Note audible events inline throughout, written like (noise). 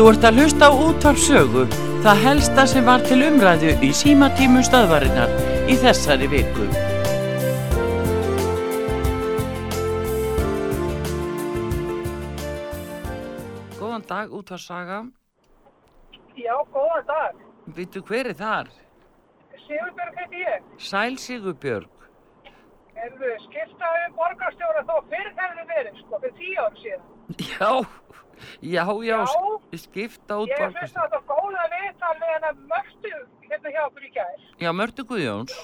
Þú ert að hlusta á útvarpsögu, það helsta sem var til umræðu í símatímu stöðvarinnar í þessari viku. Góðan dag, útvarpsaga. Já, góðan dag. Vittu hver er þar? Sigurbjörg heiti ég. Sæl Sigurbjörg. Erðu skiptaði um borgarstjóra þó fyrir hefði verið, sko, fyrir tíu árum síðan. Já, já, já, Já. skipta út Ég finnst að þetta góða viðtal með hennar mörtu hérna hjá okkur í gær. Já, Mörtu Guðjóns.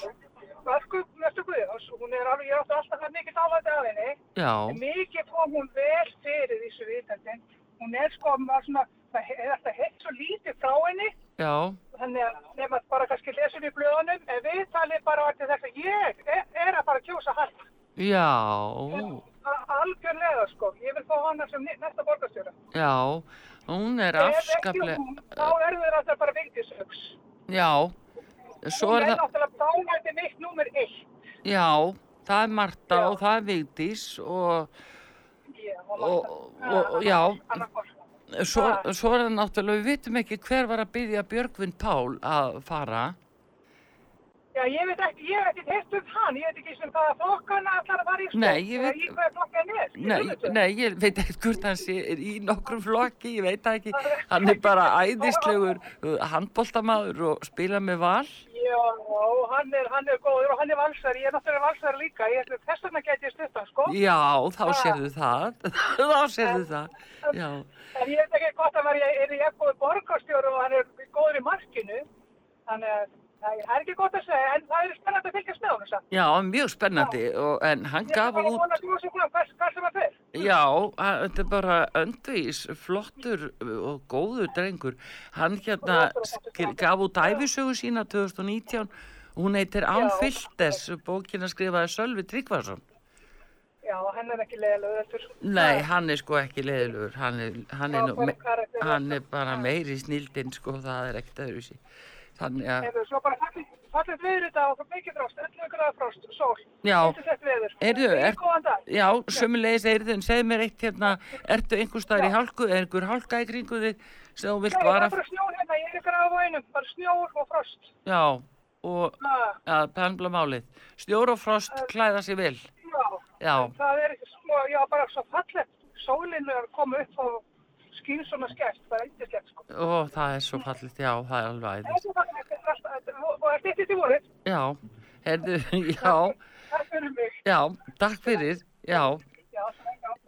Mörtu, mörtu Guðjóns, hún er alveg, ég átti alltaf það mikið álæti af henni. Já, Mikið kom hún vel fyrir þessu viðtaldin. Hún er sko, maður svona, það er alltaf heitt svo lítið frá henni. já, Þannig að nefnum að bara kannski lesa henni í blöðunum, en viðtalið bara var til þess að ég er, er að fara að kjósa hann. já, A- Algjörlega sko, ég vil fá hana sem næsta borgarstjóra. já, hún er Ef ekki afskaplega, hún, þá eru þeir alltaf bara vigdisauks. já, svo Hún er er það, náttúrulega bánætti mitt númer eitt. já, það er Marta Já. og það er Vigdís og, Já, og, og, og já, svo, Ha. svo er það náttúrulega, við vitum ekki hver var að byggja Björgvin Pál að fara. Já, ég veit ekki, ég hef ekki heilt um hann, ég veit ekki sem hvaða flokkana ætlar að fara í sko. Nei, ég veit- Í hvaða flokka hann er. Nei, nei, ég veit ekkert hvort hann sé er í nokkrum flokki, ég veit ekki, hann er bara æðislegur handbóltamaður og spila með val. Já, hann er, hann er góður og hann er valsari, ég er náttúrulega valsari líka, ég ætla þess vegna geti ég stutt hann, sko. Já, þá Ha. sérðu það, (laughs) þá sérðu það, já. En ég veit ekki hvort hann var, er ég góður borgarstjóru og hann er góður í markinu, þannig að það er ekki gott að segja, en það er spennandi að fylgjast með honum samt. Já, mjög spennandi, og, en hann Ég er gaf bara út, vona að þú sé hvað, hvers, hvers sem að fer. já, þetta er bara öndvís, flottur og góður drengur. Hann hérna gaf út æfisögu sína 2019, hún heitir Án Já. Fyltes, bókina skrifaði Sölvi Tryggvason. Já, hann er ekki leiðilega öllur. Nei, hann er sko ekki leðilegur, hann er, hann er, Já, nú bara hann er bara meiri snildin sko, það er ekkert öðruvísi. Þannig að, Hefur svo bara fallið, fallið viður þetta og mikið frost, 11 gráða frost, sól. Já. Yndislegt veður. Heyrðu, er- já, sömulegis eirðin, segð mér eitt hérna, ertu einhver staðar í hálku, er einhver hálka í kringu þig sem þú vilt vara, var bara snjór hérna, ég er ykkur á vænum, bara snjór og frost. já, og að pendla málið. Stjór og frost klæða sér vel, já, já, það er ekki sko, já, bara svo fallegt. Sólinn er koma upp og skýr svona skert, það er yndislegt sko. og það er svo fallið, já, það er alveg þetta- og er þetta í voru. Já, heyrðu, já, Takk fyrir mig. já, takk fyrir, já. Já, það er gátt.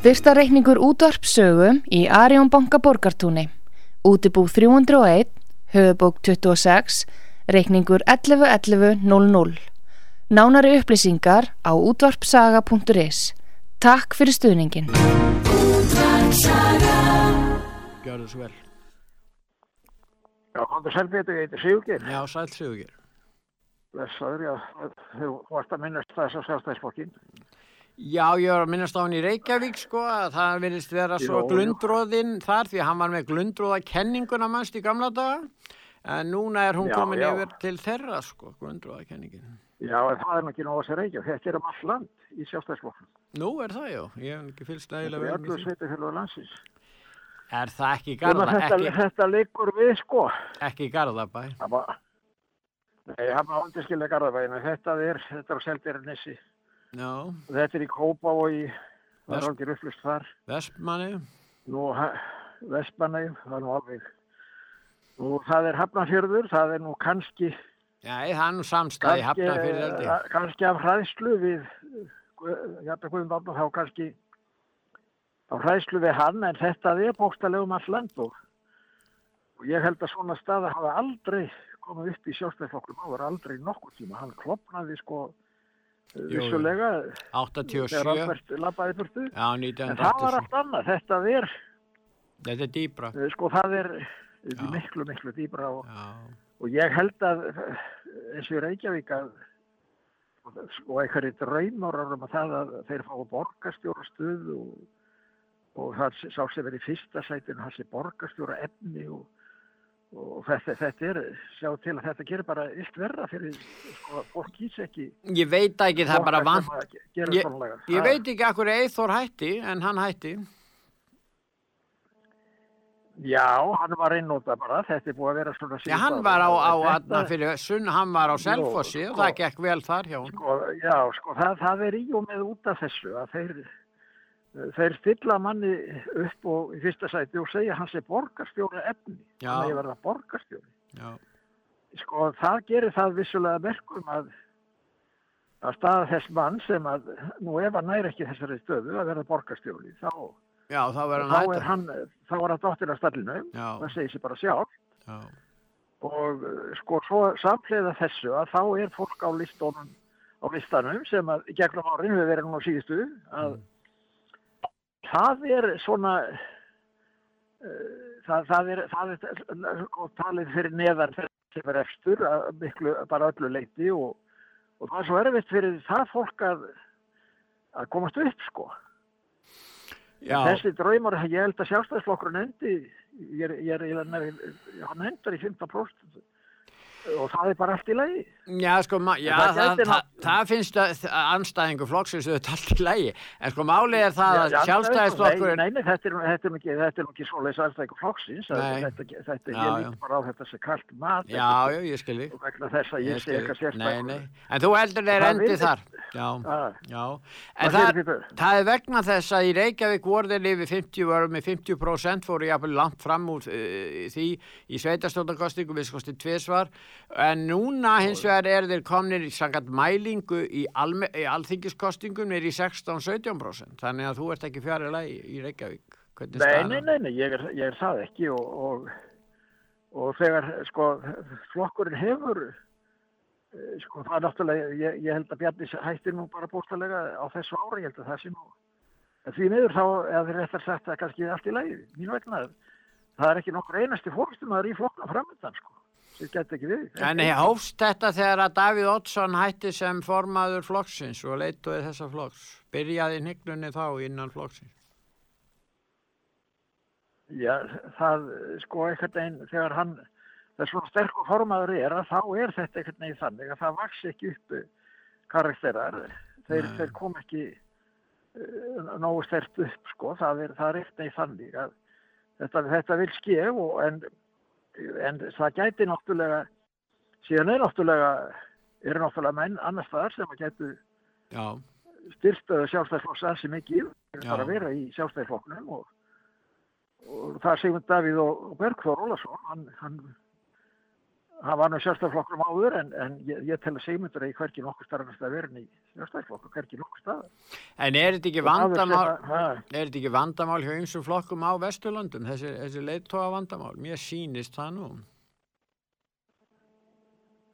Styrsta reikningur útvarpsögu í Arjón banka borgartúni. Útibú 301, höfubók 26, reikningur 111100. Nánari upplýsingar á útvarpsaga.is. Takk fyrir stuðningin. Gjörðu svo vel. Já, komðu selbeitu, ég heiti Sigurgeir. Já, sæl Sigurgeir. Blessaður, já, þú varst að minnast þess að sjálfstæðisflokkin. Já, ég var að minnast á hann í Reykjavík sko að það virðist vera svo glundróðinn þar því hann var með glundróða kenninguna mannst í gamla daga en núna er hún Já, komin já. yfir til þeirra sko, glundróða kenningin. Já, en það er nú ekki nóg að segja reykja. Þetta er um all land í sjálfstæðisflokkin. Nú er það já, ég hef ekki fylgst Þetta nægilega er vel öllu sveitafélag landsins. Er það ekki garða, þetta, ekki, þetta liggur við, sko. ekki garðabæ? Nei, hann var garðabæðinu. Þetta er, á í Kópa og í. Vestmanni, Vestmanni, það er nú alveg. Nú, það er Hafnarfjörður, það er nú kannski já, það er nú samstæði hafna fyrir eldi. eh, kannski af hræðslu við Guðmund þá kannski af hræðslu við hann en þetta er bókstalegu um all land og, og ég held að svona staða hafa aldrei komið upp í sjálfstæðflokkum áður aldrei nokkuð tíma, hann klopnaði sko. Vissulega 87, þegar já, Albert labbaði burtu en það var 1987. allt annað, þetta er Þetta er dýbra. eh, sko það er Já. miklu miklu dýbra og og ég held að eh, eins og Reykjavík að sko einhverju draumórar um að það að þeir fái borgarstjóra stuð og, og það sá sem er í fyrsta sætinu hans er borgarstjóra efni og, og þetta, þetta er sjá til að þetta gerir bara illt verra fyrir sko, fólk kýs ekki ég veit ekki, það er bara vant. Ég, ég veit ekki akkur Eithor hætti, en hann hætti. Já, hann var einnóta bara, þetta er búið að vera svona Já, hann var á, á Þetta- fyrir sunn, hann var á Selfossi og sko. það gekk vel þar hjá sko, já, sko, það, það er í og með út af þessu að þeir, þeir stilla manni upp og í fyrsta sæti og segja hans er borgarstjóra efni. Þannig að ég verða borgarstjóri. Sko, það gerir það vissulega verkum að að staða þess mann sem að nú ef hann næri ekki þessari stöðu að verða borgarstjóri þá, já þá þá er hann þá er hann dóttir af stallinu það segir sér bara sjálf já, og sko svo samfleiða þessu að þá er fólk á listónum á listanum sem að gegnum árin við verðum nú síðustu að það er svona uh, það, það er það er talið fyrir neðar sem er efstur að miklu bara öllu leiti og, og það er svo erfitt fyrir það fólk að að komast upp sko. Já, þessi draumar, ég held að sjálfstæðisflokkurinn endi, ég ég er, ég er, ég er hann endar í 15% og það er bara allt í lagi. já, sko, já, það það, það, það finnst að anstæðingu flokksins auðvitað allt í lægi. En sko, málið er það að Já, sjálfstæðisflokkurinn, Nei, nei, þetta er, nú- er ekki, ekki svoleiðis alltaf flokksins, þetta, þetta, Já, ég já. lít bara á þetta sem kallt mat. já, já, ég skil þig. Og vegna þess að ég sé eitthvað nei, en þú heldur þeir Það endi virðist- þar. Já, Ah, já. En það, er vegna þess að í Reykjavík þeir yfir 50, voru með 50% fóru jafnvel langt fram úr uh, því í við tvisvar en núna hins vegar er þeir komnir í sangat mælingu í, í alþingiskostingum er í 16-17% þannig að þú ert ekki fjari lagi í Reykjavík. Er Nei, nei, nei, nei, ég er, ég er það ekki og, og, og þegar sko flokkurinn hefur eh, sko það er náttúrulega, ég, ég held að Bjarni hætti nú bara bóstalega á þessu ári, ég held að það sé nú en því miður þá, eða þeir réttar sagt að kannski allt í lagi, mín vegna það er ekki nokkur einasti fórstumæður í flokkna framöndan sko, sem gæti ekki við En hófst þetta þegar að Davíð Oddsson hætti sem formaður flokksins og leituði þessa flokks. Byrjaði hnignunni þá innan flokksins. Já, það sko einhvern veginn þegar hann það er svona sterkur formaður er að þá er þetta einhvern veginn þannig að það vaks ekki upp eh, karakterar. Þeir, þeir kom ekki uh, nógu stert upp sko. Það er, það er einhvern veginn þannig að þetta, þetta vil ske og en, en það gæti náttúrulega síðan er náttúrulega eru náttúrulega menn annars staðar sem að gætu Já, styrtaðu sjálfstæðisflokks ansi mikið Já. bara að vera í sjálfstæðisflokknum og, og það er Sigmund Davíð og Bergþór Ólason hann, hann, hann var nú sjálfstæðarflokkurum áður en, en ég, ég tel að segmyndur að ég hverki nokkur starfast að vera í sjálfstæðarflokkur, hverki nokkur stað. En er þetta ekki Og það vandamál, er þetta ekki vandamál hjá ymsum flokkum á Vesturlandum, þessi, þessi leittóa vandamál? Mér sýnist það nú.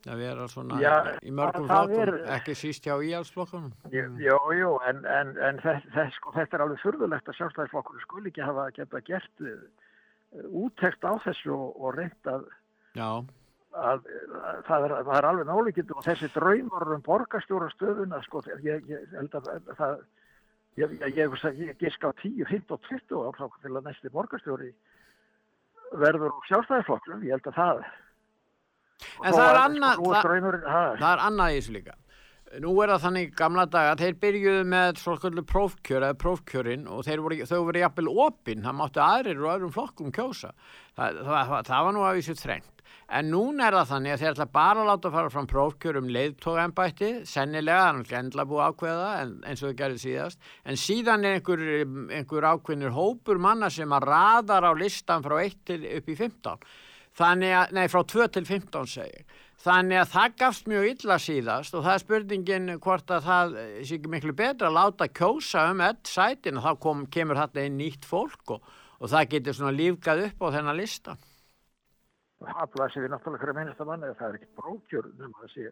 Að vera svona Já, í mörgum það flokkum, er- ekki síst hjá íhalsflokkunum. Jú, jú, en, en, en þetta, þetta, sko, þetta er alveg furðulegt að sjálfstæðisflokkur skuli ekki hafa geta gert uh, úttekt á þessu og, og reynt að, Já, að, að það, er, það er alveg nálegjöndu og þessi draumar um borgarstjóra stöðuna, sko, ég, ég held að það, ég, ég, ég, ég giska á 10, 15 og 20 ár þá til að næsti borgarstjóri verður úr sjálfstæðisflokknum, ég held að það En það er annað- sko, það- draumurinn, ha, það er annað í þessu líka. Nú er það þannig gamla daga, þeir byrjuðu með svokallu prófkjör eða prófkjörinn og voru, þau voru jafnvel opinn, það máttu aðrir og öðrum flokkum kjósa. Það, það, það, það var nú af þessu þrengt. En núna er það þannig að þeir ætla bara að láta fara fram prófkjör um leiðtóðembætti, sennilega, þannig að endla búið að ákveða en, eins og þau gerði síðast. En síðan er einhver, einhver ákveðnir hópur manna sem að raðar á listan frá 1 til upp í 15. Þannig að, nei, frá 2 til 15 segir. Þannig að það gafst mjög illa síðast og það er spurningin hvort að það sé ekki miklu betra að láta kjósa um öll sætin og þá kom, kemur þetta inn nýtt fólk og, og það getur svona lífgað upp á þennan lista. Blasir við náttúrulega hverja minnasta manni að það er ekki brókjör nema að sé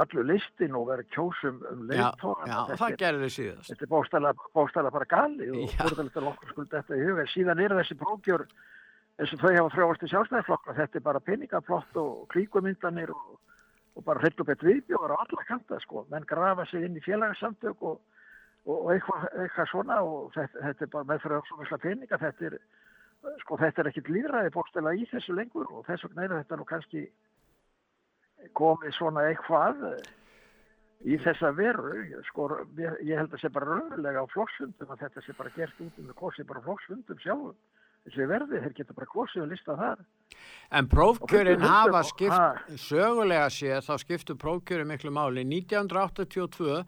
allur listin og vera kjósum um Já, leiðtóðan. já, og það gerði þau síðast. Þetta er bóstæðlega, bóstæðlega bara gali og Já. fórðalegt að nokkur skulda þetta í huga. Síðan er þessi brókjör eins og þau hafa þrjáast í sjálfstæðiflokka. Þetta er bara peningaflott og klíkumyndanir og, og bara hreitt og bett viðbjóðar á alla kanta sko. Menn grafa sig inn í félagsamtök og, og, eitthvað, eitthvað svona og þetta, þetta er bara mikla peninga. Þetta er, sko, þetta er ekkit líðræði bóstæðlega í þessu lengur og þess vegna er þetta nú kannski komið svona eitthvað í þessa veru, sko, ég held að sé bara raunverulega á flokksfundum að þetta sé bara gert út um það kosið bara á flokksfundum sjálfum. Þessi verði, þeir geta bara kosið og listað þar. En prófkjörin hafa skipt, sögulega séð, þá skiptu prófkjörin miklu máli. 1982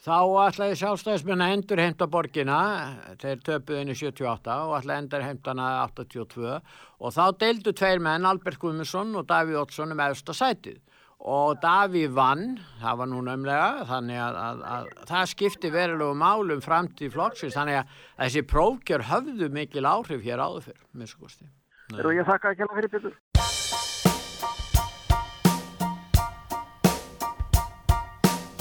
þá ætlaði sjálfstæðismenn að endur heimta borgina, þeir töpuðu henni 78 og ætlaði endur heimta hana 82 og þá deildu tveir menn, Albert Guðmundsson og Davíð Oddsson um efsta sætið. Og Davíð vann, það var nú nömlega, þannig að, að, að það skipti verulegu málum framtíð flokksins, þannig að þessi prófkjör höfðu mikil áhrif hér áður fyrr, miskusti. Eru ég þakka ekki alveg fyrir byrju.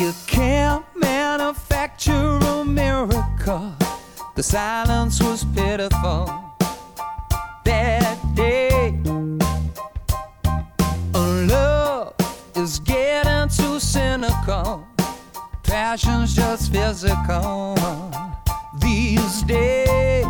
You can't manufacture a miracle. The silence was pitiful that day. Love is getting too cynical. Passion's just physical these days.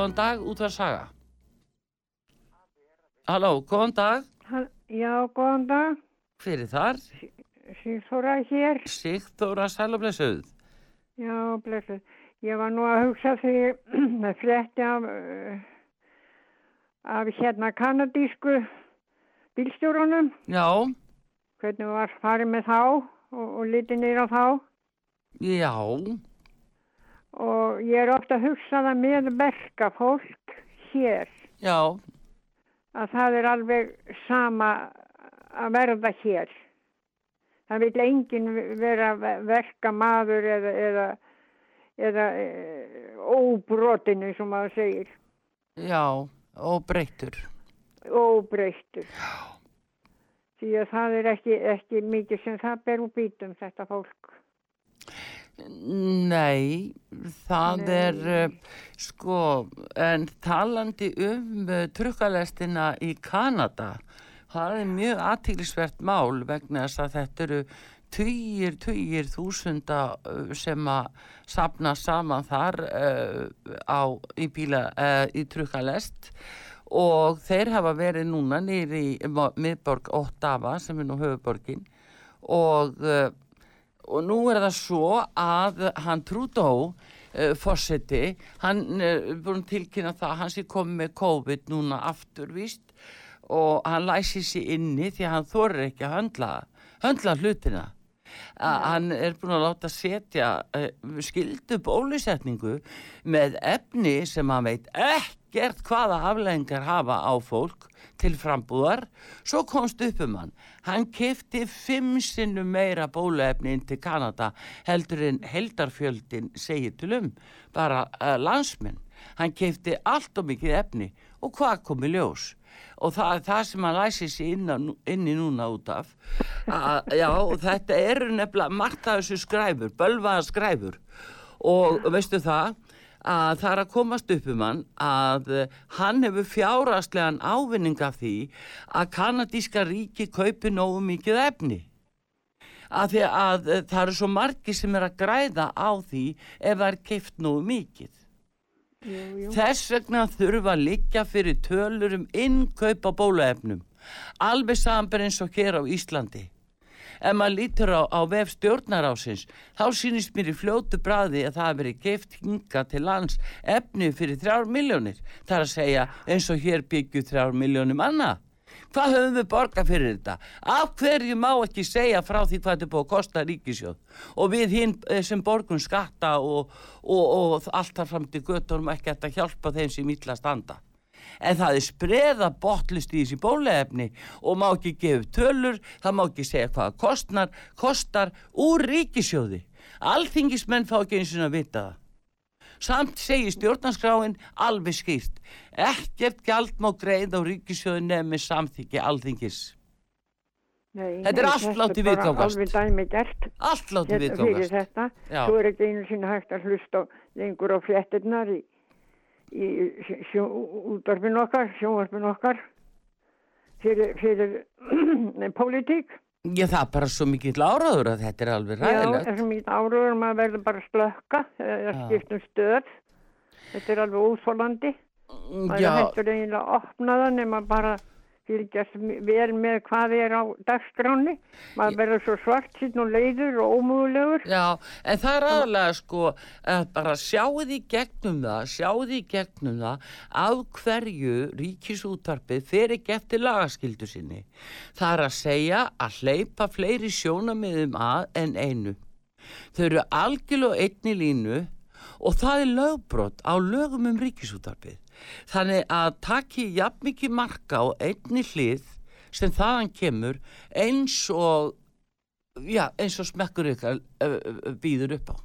Góðan dag, útvar saga. Halló, góðan dag. Já, góðan dag. Hver er þar? Sigþóra hér. Sigþóra Sælublessuð. Já, blessuð. Ég var nú að hugsa því (clears throat) með frétti af, af hérna kanadísku bílstjórunum. Já, Hvernig var farið með þá og, og litið nýra þá. já, Og ég er ofta að hugsa það með verka fólk hér. já, Að það er alveg sama að verða hér. Það vil enginn vera verka maður eða, eða, eða e, óbrotinu sem maður segir. já, og breytur. Óbreyttur. Því að það er ekki, ekki mikið sem það ber úr bítum þetta fólk. Nei, það Nei. er, uh, sko, en talandi um uh, trukkalestina í Kanada, það er mjög aðtílisvert mál vegna þess að þetta eru tugir, tugir þúsunda uh, sem að sapna saman þar uh, á, í, bíla, uh, í trukkalest og þeir hafa verið núna nýri miðborg Ottawa sem er nú höfuborgin og uh, og nú er það svo að hann Trudeau uh, fórseti, hann er uh, búin tilkynna það að hann sé komið með COVID núna aftur víst og hann læsi sér inni því að hann þorir ekki að höndla, höndla hlutina. Að hann er búin að láta setja uh, skildu bólusetningu með efni sem hann veit ekkert hvaða afleggingar hafa á fólk til frambúðar, svo komst upp um hann. Hann kefti fimm sinnum meira bóluefni inn til Kanada heldur en heldarfjöldin segir til um, bara uh, landsmenn. Hann kefti allt og mikið efni og hvað kom í ljós? Og það það sem hann læsi sér inn, inn í núna út af. Að, já, þetta eru nefnilega margt af þessu skræfur, bölvaða skræfur. Og veistu það, að það er að komast upp um hann að hann hefur fjárastlegan ávinning af því að kanadíska ríki kaupi nógu mikið efni. Að því að það eru svo margi sem er að græða á því ef það er keift nógu mikið. Jú, jú. Þess vegna þurfa að liggja fyrir tölur um innkaup á bólaefnum. Alveg samanber eins og hér á Íslandi. ef maður lítur á, á vef stjórnarásins þá sýnist mér í fljótu bræði að það hafi verið geift hinga til lands efni fyrir þrjár miljónir það er að segja eins og hér byggju þrjár miljónir manna hvað höfum við borgað fyrir þetta af hverju má ekki segja frá því hvað þetta er búið að kosta ríkisjóð og við hinn eh, sem borgum skatta og, og, og allt þar fram til göttunum ekki að hjálpa þeim sem illa standa en það er spreða botlist í þessi bólaefni og má ekki gefa tölur, það má ekki segja hvað það kostnar, kostar úr ríkisjóði. Alþingismenn fá ekki eins og að vita það. Samt segir stjórnarskráin alveg skýrt. Ekkert gjald má greið á ríkisjóði nefnir samþykki alþingis. Nei, Þetta er allt þetta látið bara viðgangast. Alveg dæmi gert. Allt látið Hérna fyrir viðgangast. þetta. Já. Svo er ekki einu sinni hægt að hlusta lengur á fréttinnar í, í sjó, útvarpin okkar, sjónvarpin okkar fyrir, fyrir (clears throat) pólitík. Já, það er bara svo mikill áraður að þetta er alveg Já, ræðilegt. þessum mít áruður maður verður bara að slökka eða Já. skipt um stöð. Þetta er alveg úsfólandi. Maður Já, hættur eiginlega að opna það nema bara fylgjast vel með hvað er á dagskráni. Maður verður svo svart síðan og leiður og ómögulegur. Já, en það er aðalega sko að bara sjáuð í gegnum það, sjáuð í gegnum það af hverju ríkisútvarpið fer ekki eftir lagaskildu sinni. Það er að segja að hleypa fleiri sjónamiðum að en einu. Þau eru algjörlega einni línu og það er lögbrot á lögum um ríkisútvarpið. Þannig að taki jafn mikið marka á einni hlið sem þaðan kemur eins og já, eins og smekkur ykkar býður upp á.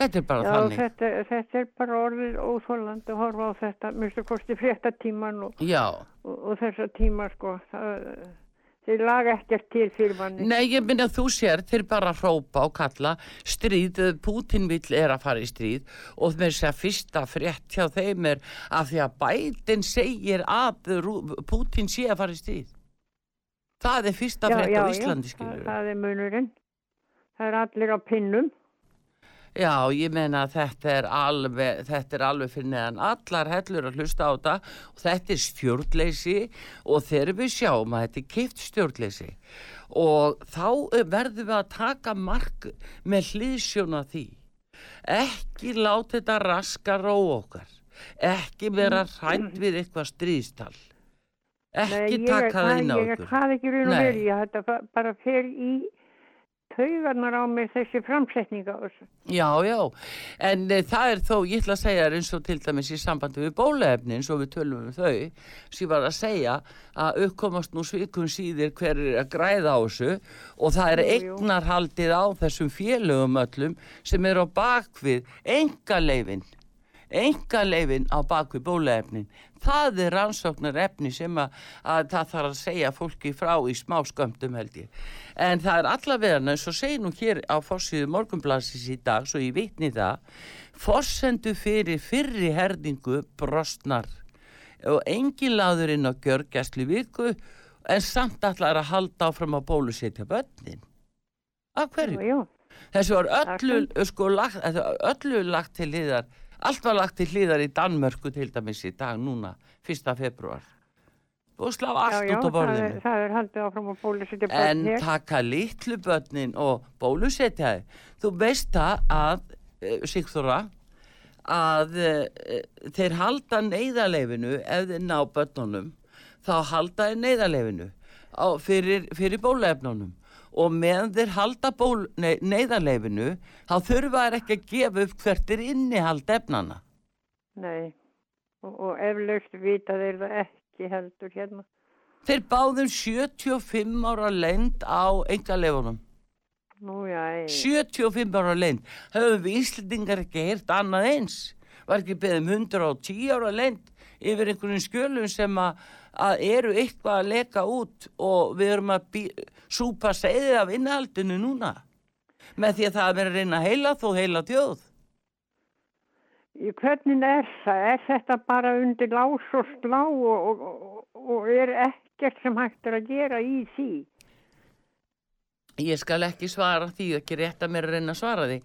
Þetta er bara Já, þannig. þetta, þetta er bara orðið óþólandi að horfa á þetta, minnstu kosti fréttatíman og, Já, og, og þessa tíma sko. Það, þeir laga ekkert til fyrir manni. nei, ég minna að þú sér þeir bara hrópa og kalla stríð, Putin vill er að fara í stríð og þess að fyrsta frétt hjá þeim er að því að bætin segir að Putin sé að fara í stríð. Það er fyrsta frétt á Íslandi, skilur það er munurinn. Það er allir á pinnum. Já, ég meina að þetta er alveg, þetta er alveg fyrir neðan allar hellur að hlusta á þetta og þetta er stjórnleysi og þegar við sjáum að þetta er kipt stjórnleysi og þá eh, verðum við að taka mark með hliðsjóna því. Ekki láta þetta raska ró okkar, ekki vera hrætt við eitthvað stríðstal, ekki ég, taka það inn á Ég er okkur. hvað ekki raun og Nei. verið, þetta fa- bara fer í taugarnar á mér þessi framsetninga á þessu. Já, já, en e, það er þó, ég ætla að segja þér eins og til dæmis í sambandi við bólaefni eins og við tölum um þau, sem var að segja að uppkomast nú svikum síðir hver er að græða á þessu og það er eignarhaldið á þessum félögum öllum sem eru á bakvið engaleifin, engaleifin á bakvið bólaefnin. Það er rannsóknar efni sem að, að það þarf að segja fólki frá í smá skömmtum held ég. En það er allavega eins og nú hér á fórsíðu morgunblassis í dag, svo ég vitni það, forsendu fyrir fyrri herningu brostnar og engin láður inn á gjörgæslu viku en samt allar að halda áfram að bólusetja börnin. Af hverju? Jú, jú. Þessu var öllu, sko, lagt, öllu lagt til hliðar, allt var lagt til hliðar í Danmörku til dæmis í dag núna, 1. februar. Og slá Já, allt já, út á það borðinu. er, það er haldið áfram að bólusetja En börn hér. taka litlu börnin og bólusetja þau. Þú veist það að, uh, Sigþóra, að uh, þeir halda neyðarleifinu ef þeir ná börnunum, þá halda þeir neyðarleifinu fyrir, fyrir bóluefnunum. Og meðan þeir halda ból, nei, neyðarleifinu, þá þurfa þeir ekki að gefa upp hvert er innihald efnana. Nei, og, og eflaust vita þeir það ekki heldur hérna. Þeir báðum 75 ára lend á engaleifunum. Nú, já, ei. 75 ára leynd höfum við Íslendingar ekki heyrt annað eins var ekki beðum 110 ára leynd yfir einhverjum skjölum sem að, að eru eitthvað að leka út og við erum að súpa segðið af innhaldinu núna með því að það er að reyna heila þó heila þjóð Í Hvernig er það? Er þetta bara undir lás og slá og, og, og er ekkert sem hægt er að gera í því? Ég skal ekki svara því, ekki rétt að mér að reyna að svara því,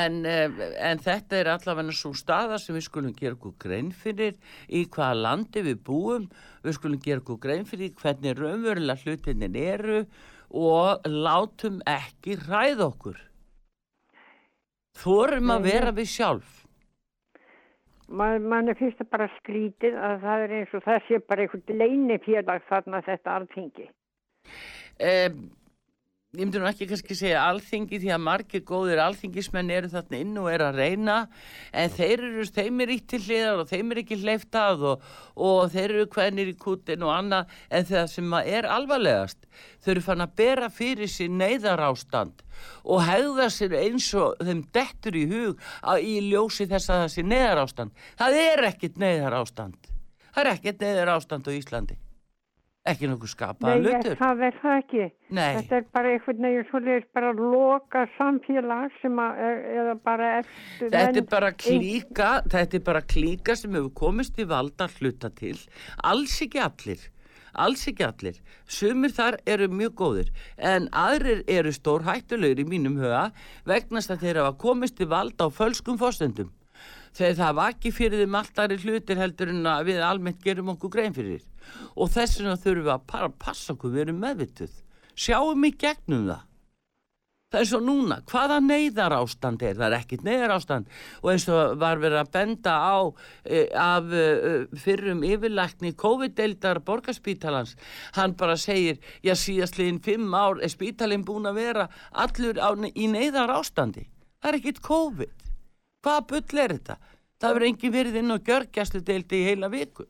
en, eh, en þetta er allavega svo staða sem við skulum gera okkur grein fyrir í hvaða landi við búum, við skulum gera okkur grein fyrir hvernig raunverulega hlutinir eru og látum ekki ræða okkur. Þorum að vera við sjálf. Man, mann er fyrst bara skrítið að það er eins og það sé bara einhvern leinifélag þarna þetta alþingi. Eh, ég myndi nú ekki kannski segja alþingi því að margir góðir alþingismenn eru þarna inn og eru að reyna en þeir eru, þeim er ítt til hliðar og þeim er ekki hleyft að og, og þeir eru hvernig í kútin og annað en það sem er alvarlegast þau eru fann að bera fyrir sér neyðar ástand og hegða sér eins og þeim dettur í hug að í ljósi þess að það sé neyðar ástand það er ekkit neyðar ástand það er ekkit neyðar ástand á Íslandi ekki nokkuð skapaða Nei, hlutur það er það ekki. Nei. Þetta er bara einhvern veginn svolítið bara loka samfélag sem að, eða bara eftir Þetta er bara klíka, þetta er bara klíka sem hefur komist í valda hluta til. Alls ekki allir, alls ekki allir. Sumir þar eru mjög góðir, en aðrir eru stór hættulegur í mínum huga vegna þess að þeir hafa komist í valda á fölskum fóstendum. Þegar það var ekki fyrir þeim alltari hlutir heldur en að við almennt gerum okkur grein fyrir. Og þess vegna þurfum við að passa okkur, við erum meðvituð. Sjáum í gegnum það. Það er svo núna, hvaða neyðar ástand er, það er ekkit neyðar ástand og eins og var verið að benda á e, af e, fyrrum yfirlækni COVID-deildar borgarspítalans, hann bara segir, já síðastliðin fimm ár er spítalinn búin að vera allur á, í neyðar ástandi, það er ekkit COVID, hvaða bull er þetta? Það verður engin verið inn á gjörgjæslu deildi í heila viku.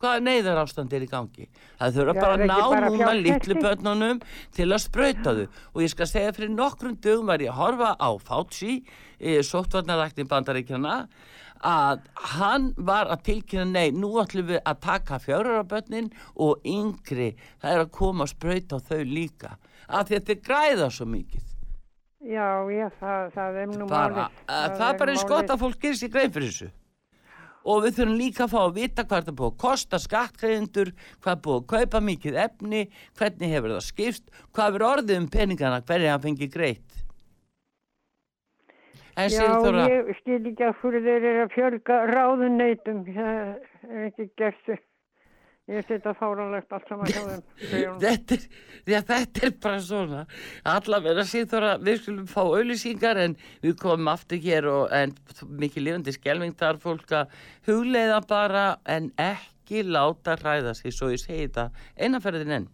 Hvaða neyðar ástand er í gangi? Það þurfa bara að ná bara núna litlu börnunum til að sprauta þau og ég skal segja fyrir nokkrum dögum var ég að horfa á Fauci, e, sóttvarnarækni bandaríkjana að hann var að tilkynna nei, nú ætlum við að taka fjárarabönnin og yngri það er að koma að sprauta þau líka að þetta græða svo mikið Já, já, það, það er nú bara, málið. að, það er bara eins gott að fólk gerir sér grein fyrir þessu og við þurfum líka að fá að vita hvað það búið að kosta skattgreðendur hvað búið að kaupa mikið efni hvernig hefur það skipst hvað er orðið um peningana, hvernig það fengi greitt en Já, ég skil ekki að fyrir þeir eru að fjölga ráðuneytum. Það er ekki gert. Ég setja fáránlegt allt saman hjá þeim. (laughs) þetta er, já, þetta er bara svona allavega Sigþóra, við skulum fá auðlýsingar en við komum aftur hér og en mikið lifandi skelving þar fólk að hugleiða bara en ekki láta hræða sig svo ég segi þetta einaferðin enn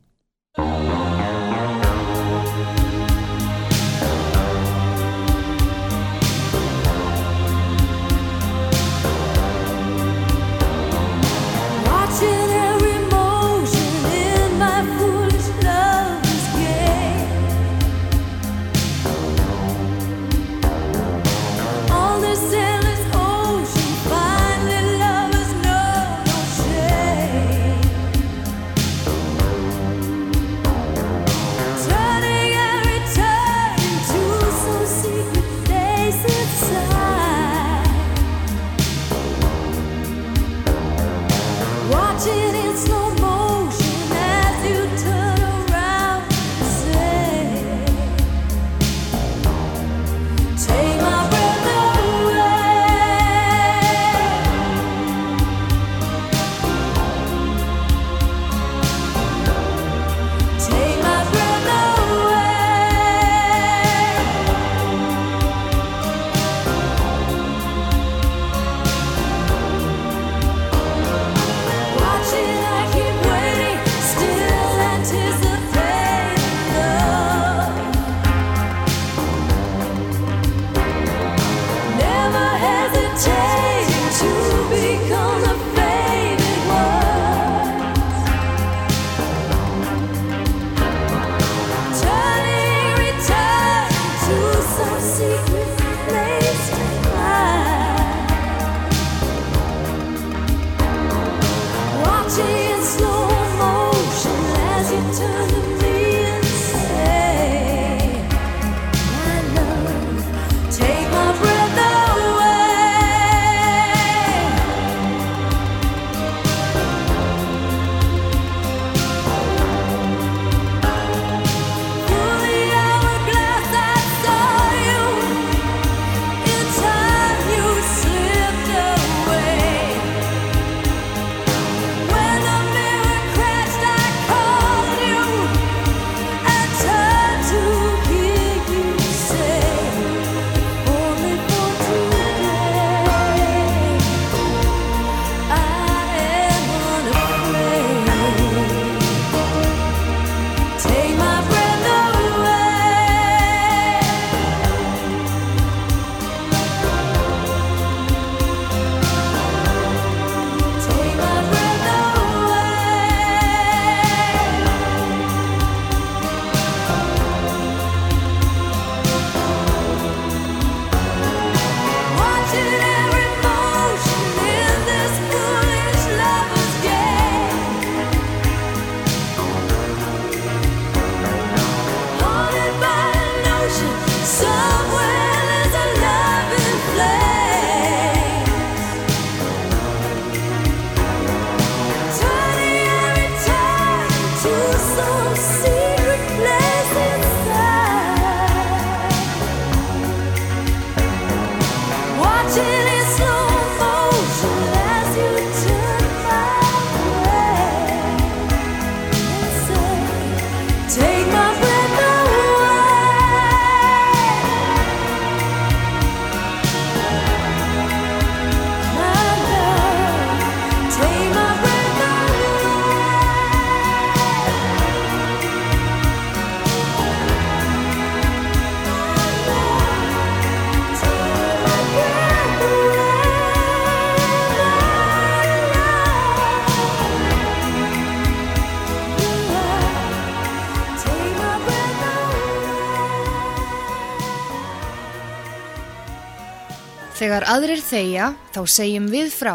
Þegar aðrir þegja, þá segjum við frá.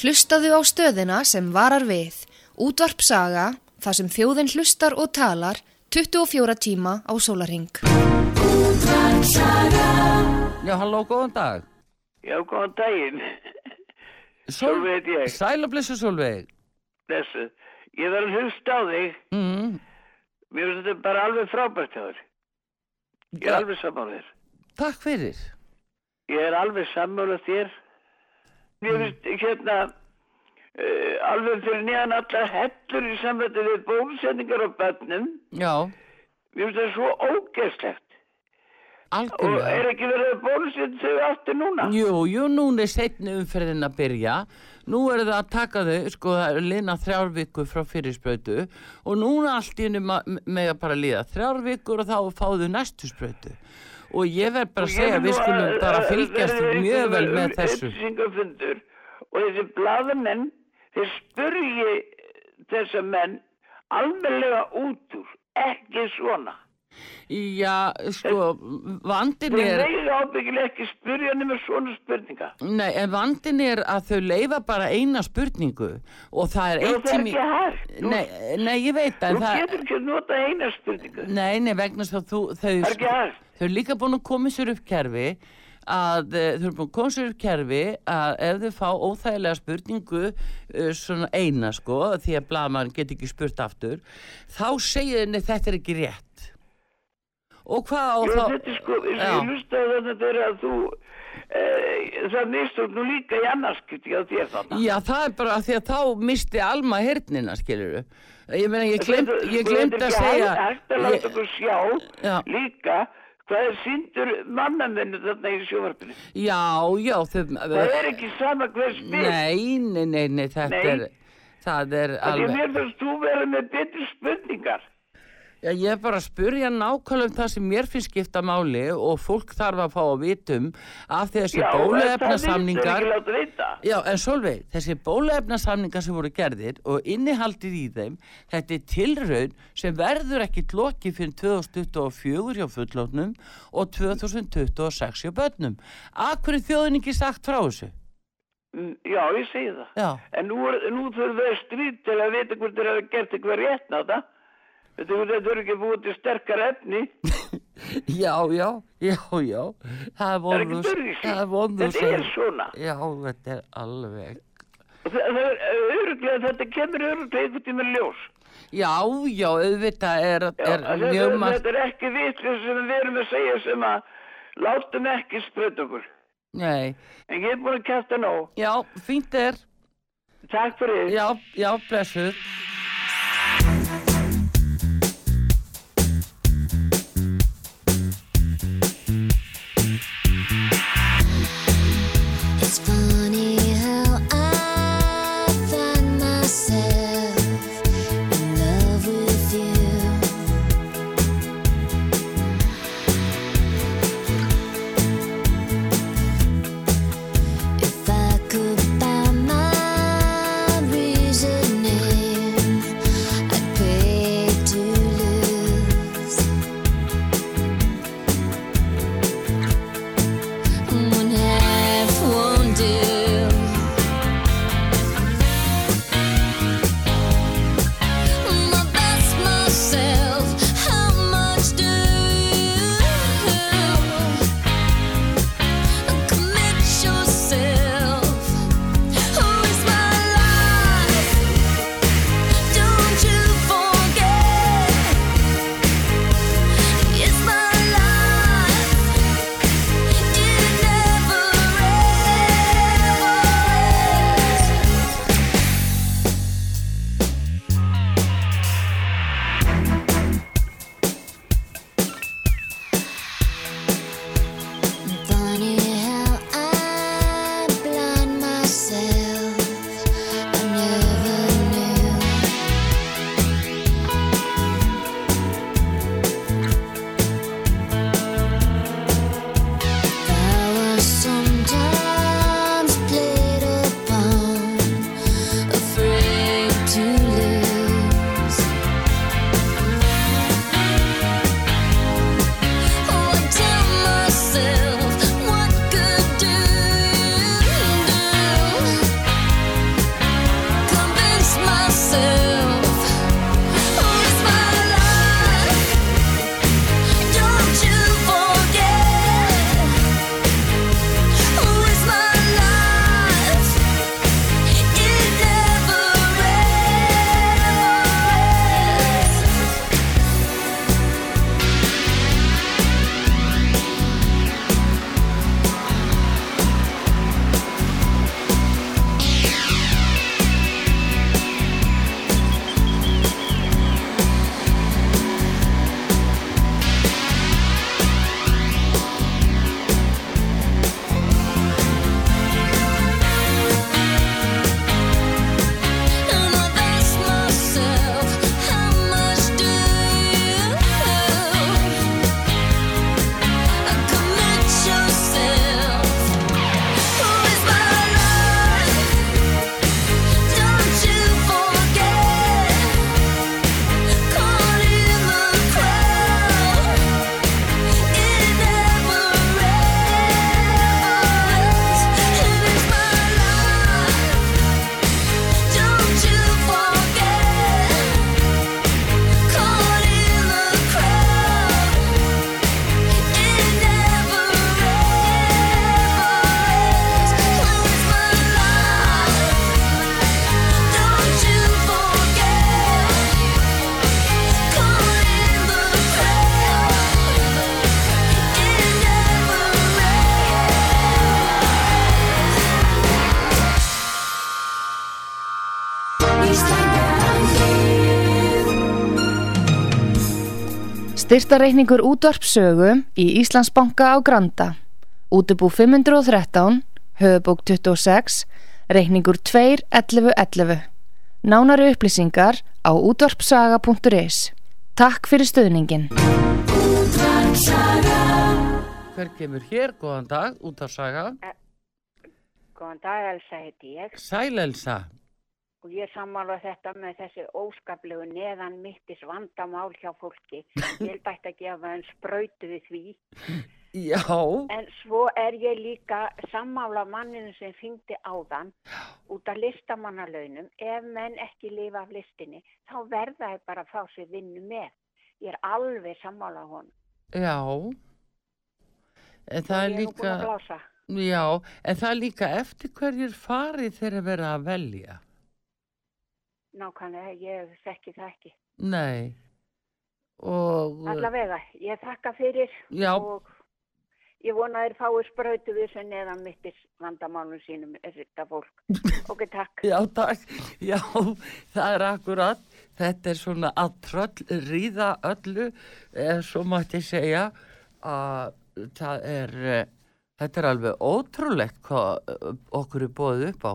Hlustaðu á stöðina sem varar við. Útvarp saga, þar sem þjóðin hlustar og talar, 24 tíma á sólarhing. Já, halló, góðan dag. Já, góðan daginn. Sólveig heit ég. Sæl og blessu Sólveig. Þessu. Ég verður að hlusta á þig. Mm. Mér finnst þetta bara alveg frábært hjá þér. Ég er alveg sammála þér. Takk fyrir. Ég er alveg sammála þér. Mér finnst hérna uh, alveg fyrir neðan allar hellur í samvættu við bólusetningar á bönnum. Já, Mér finnst það svo ógeðslegt. Og algjörlega. er ekki verið að bólusetja þau aftur núna? Jú, jú, núna er setni umferðin að byrja. Nú er það að taka þau, sko, það er lina þrjár vikur frá fyrirsprautu og núna allt í henni með að bara líða þrjár vikur og þá fáðu næstu sprautu. Og ég verð bara að segja, við skulum bara fylgjast mjög vel með þessu. Og þessi blaðamenn, þeir spurgi þessa menn alveglega út úr, ekki svona. Já, sko, vandin er... megi ábyggilega ekki spurja nema svona spurninga. Nei, en vandin er að þau leifa bara eina spurningu og það er eitt það er sem ekki hægt. Þú- Nei, nei, ég veit Þú að það... getur ekki að nota eina spurningu. Nei, nei, vegna þess að þú, þau, Það er ekki hægt. Þau er líka búin að koma sér upp kerfi að uh, þau eru búin að koma sér upp kerfi að ef þau fá óþægilega spurningu uh, svona eina sko því að blaðmann get ekki spurt aftur þá segir henni þetta er ekki rétt og hvað á þá þetta er sko, Já. ég lustaði að þeirra að þú, e, það mistók nú líka í annarskipti á þér þarna. Já, það er bara því að þá misti Alma hernina, skilur Ég meina, ég glemt, glemt að segja Það er hægt að láta okkur sjá Já. líka hvað er síndur mannamennu þarna í sjóvarpinu. Já, já, þau Það er ekki sama hver spyr. Nei, nei, nei, nei, þetta Nei. er Það er Því alveg mér finnst þú vera með betri spurningar. Já, ég er bara að spurja nákvæmlega um það sem mér finnst skipta máli og fólk þarf að fá að vitum af þessi vita. Já, en Solveig, þessi bóluefnasamningar sem voru gerðir og innihaldið í þeim þetta er tilraun sem verður ekki lokið fyrir 2024 hjá fullóknum og 2026 hjá börnum Akkur er þjóðin ekki sagt frá þessu? Mm, Já, ég segi það. Já, En nú, nú þurfum við stríð til að vita hvort þeir hafa gert eitthvað rétt það. Þetta er þetta er ekki búið til sterkar efni. (laughs) já, já, já, já Það er börjus. Það er vonður Þetta er svona. Já, þetta er alveg það, er öruglega, þetta kemur öruglega einhvern tíma ljós. Já, já, auðvitað er, er mjög margt þetta er ekki vitlega sem við erum að segja sem að látum ekki spröta okkur. Nei, En ég er búin að kæfta nóg. já, fínt er Takk fyrir. Já, já, blessuð Styrstareikningur útvarpsögu í Íslandsbanka á Granda. Útubú 513, höfubók 26, reikningur 2.11.11. Nánari upplýsingar á útvarpsaga.is. Takk fyrir stöðningin. Hver kemur hér? Góðan dag, útvarpsaga. Eh, góðan dag, Elsa heiti ég. Sæl Elsa. Og ég sammála þetta með þessi óskaplegu neðan mittis vandamál hjá fólki. Ég held bætt að gefa en spröytu við því. Já. En svo er ég líka sammála manninu sem fengdi áðan út af listamannalaunum. Ef menn ekki lifa af listinni, þá verða það bara að fá sér vinnu með. Ég er alveg sammála hún. Já. En það, það er líka... Já, en það er líka eftir hverjir farið þeirra verða að velja nákvæmlega, ég þekki það ekki. Nei. Og... Allavega, ég þakka fyrir Já. og ég vona þeir fáið spröytu við sem neðan mittir vandamálum sínum er þetta fólk. (laughs) Ok, takk. Já, takk. Já, það er akkurat. Þetta er svona að tröll ríða öllu, eh, svo mátt ég segja að það er, eh, þetta er alveg ótrúlegt hvað eh, okkur er bóðið upp á.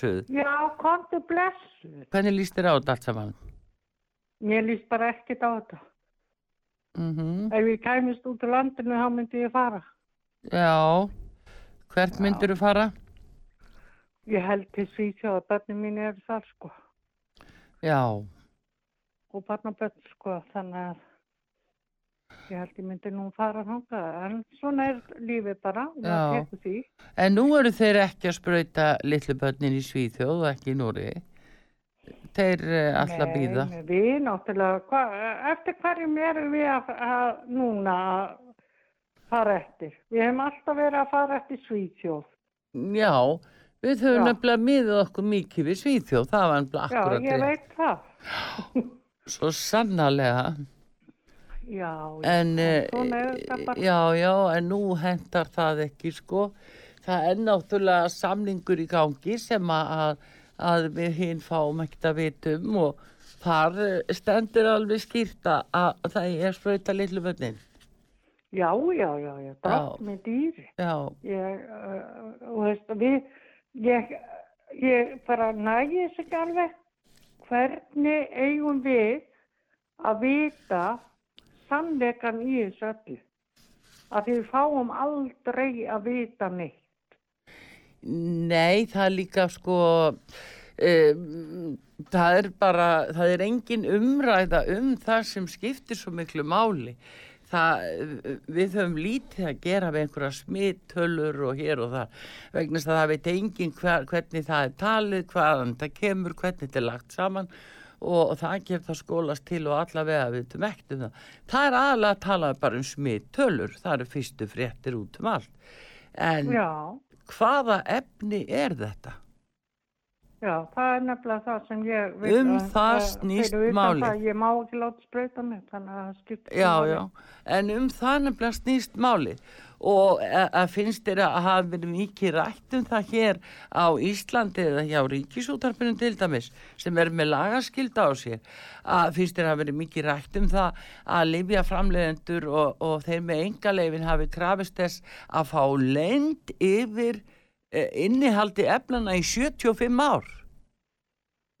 blessuð. Já, komdu blessuð. Hvernig líst þér á þetta allt saman? Mér líst bara ekkert á þetta. Mm -hmm. Ef ég kæmist út á landinu þá myndi ég fara. Já, hvert myndir þú fara? Ég held til Svíðsjá að börnum mín er þar sko. Já. Og barnaböll sko, þannig að ég held ég myndi nú fara þangað. En svona er lífið bara. Já. en nú eru þeir ekki að sprauta litlu börnin í Svíþjóð og ekki í Núri. Þeir uh, alltaf býða. Nei, við náttúrulega, hva, eftir hverjum erum við að, að núna að fara eftir? Við hefum alltaf verið að fara eftir Svíþjóð. Já, við höfum Já. nefnilega miðað okkur mikið við Svíþjóð, það var nefnilega Já, akkurat ég rétt. veit það. Svo sannarlega. Já, En, eh, bara. já, já, en nú hendar það ekki, sko. Það er náttúrulega samningur í gangi sem að, að við hinn fáum ekkert að vitum og þar eh, stendur alveg skýrta að það er sprauta litlu börnin. Já, já, já, já, drátt með dýri. Já, Ég, uh, og veist, við, ég, ég bara nægi þess ekki alveg hvernig eigum við að vita sannleikan í þessu öllu. Að við fáum aldrei að vita neitt. Nei, það er líka sko um, það er bara það er engin umræða um það sem skiptir svo miklu máli það, við höfum lítið að gera við einhverja smittölur og hér og það vegna það veit engin hver, hvernig það er talið, hvaðan það kemur hvernig þetta er lagt saman og, það ger það skólast til og allavega við veitum ekkert um það. Það er aðalega að tala bara um smittölur, það eru fyrstu fréttir út um allt en Já, hvaða efni er þetta? já, það er nefnilega það sem ég vil Um að- það að- snýst málið. það, Ég má ekki láta sprauta mig, þannig að það skiptir Já, máli. já, en um það nefnilega snýst máli og að að finnst þér að hafa verið mikið rætt um það hér á Íslandi eða hjá ríkisútarpinu til dæmis sem er með lagaskilda á sér að finnst þér að hafa verið mikið rætt um það að lifja framleiðendur og, og þeir með engaleifin hafi krafist þess að fá lend yfir eh, innihaldi efnana í 75 ár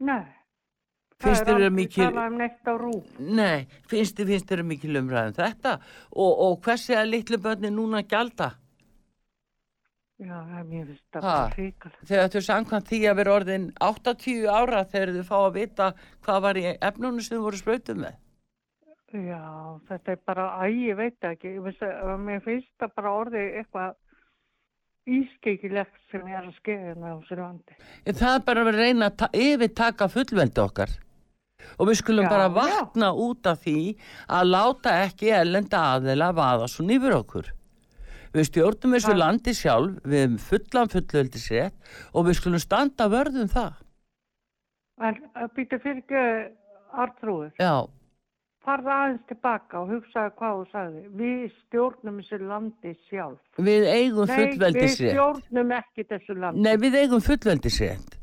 Nei. Finnst þér það talað um. Nei, finnst þið, finnst þér mikil umræðum þetta og, og hversi að litlu börni núna gjalda? Já, það- mér finnst það ríkalegt. Þegar þú samkvæmt því að vera orðin 80 ára þegar þau fá að vita hvað var í efnunum sem þau voru sprautuð með. Já, þetta er bara, æ, ég veit ekki, að mér finnst það bara orðið eitthvað ískekilegt sem er að skeða hérna á landi. En það er bara að vera að reyna að ta- yfirtaka fullveldi okkar. Og við skulum Já, bara já. vakna út af því að láta ekki ellenda aðeila vaða svo nýfur okkur. Við stjórnum þessu Ha. landi sjálf, við hefum fullan fullveldisrétt og við skulum standa vörðum það. En býta fyrir ekki Artrúður, Já, farða aðeins tilbaka og hugsaði hvað þú sagði. Við stjórnum þessu landi sjálf. við eigum Nei, við stjórnum ekki þessu landi. Nei, við eigum fullveldisrétt.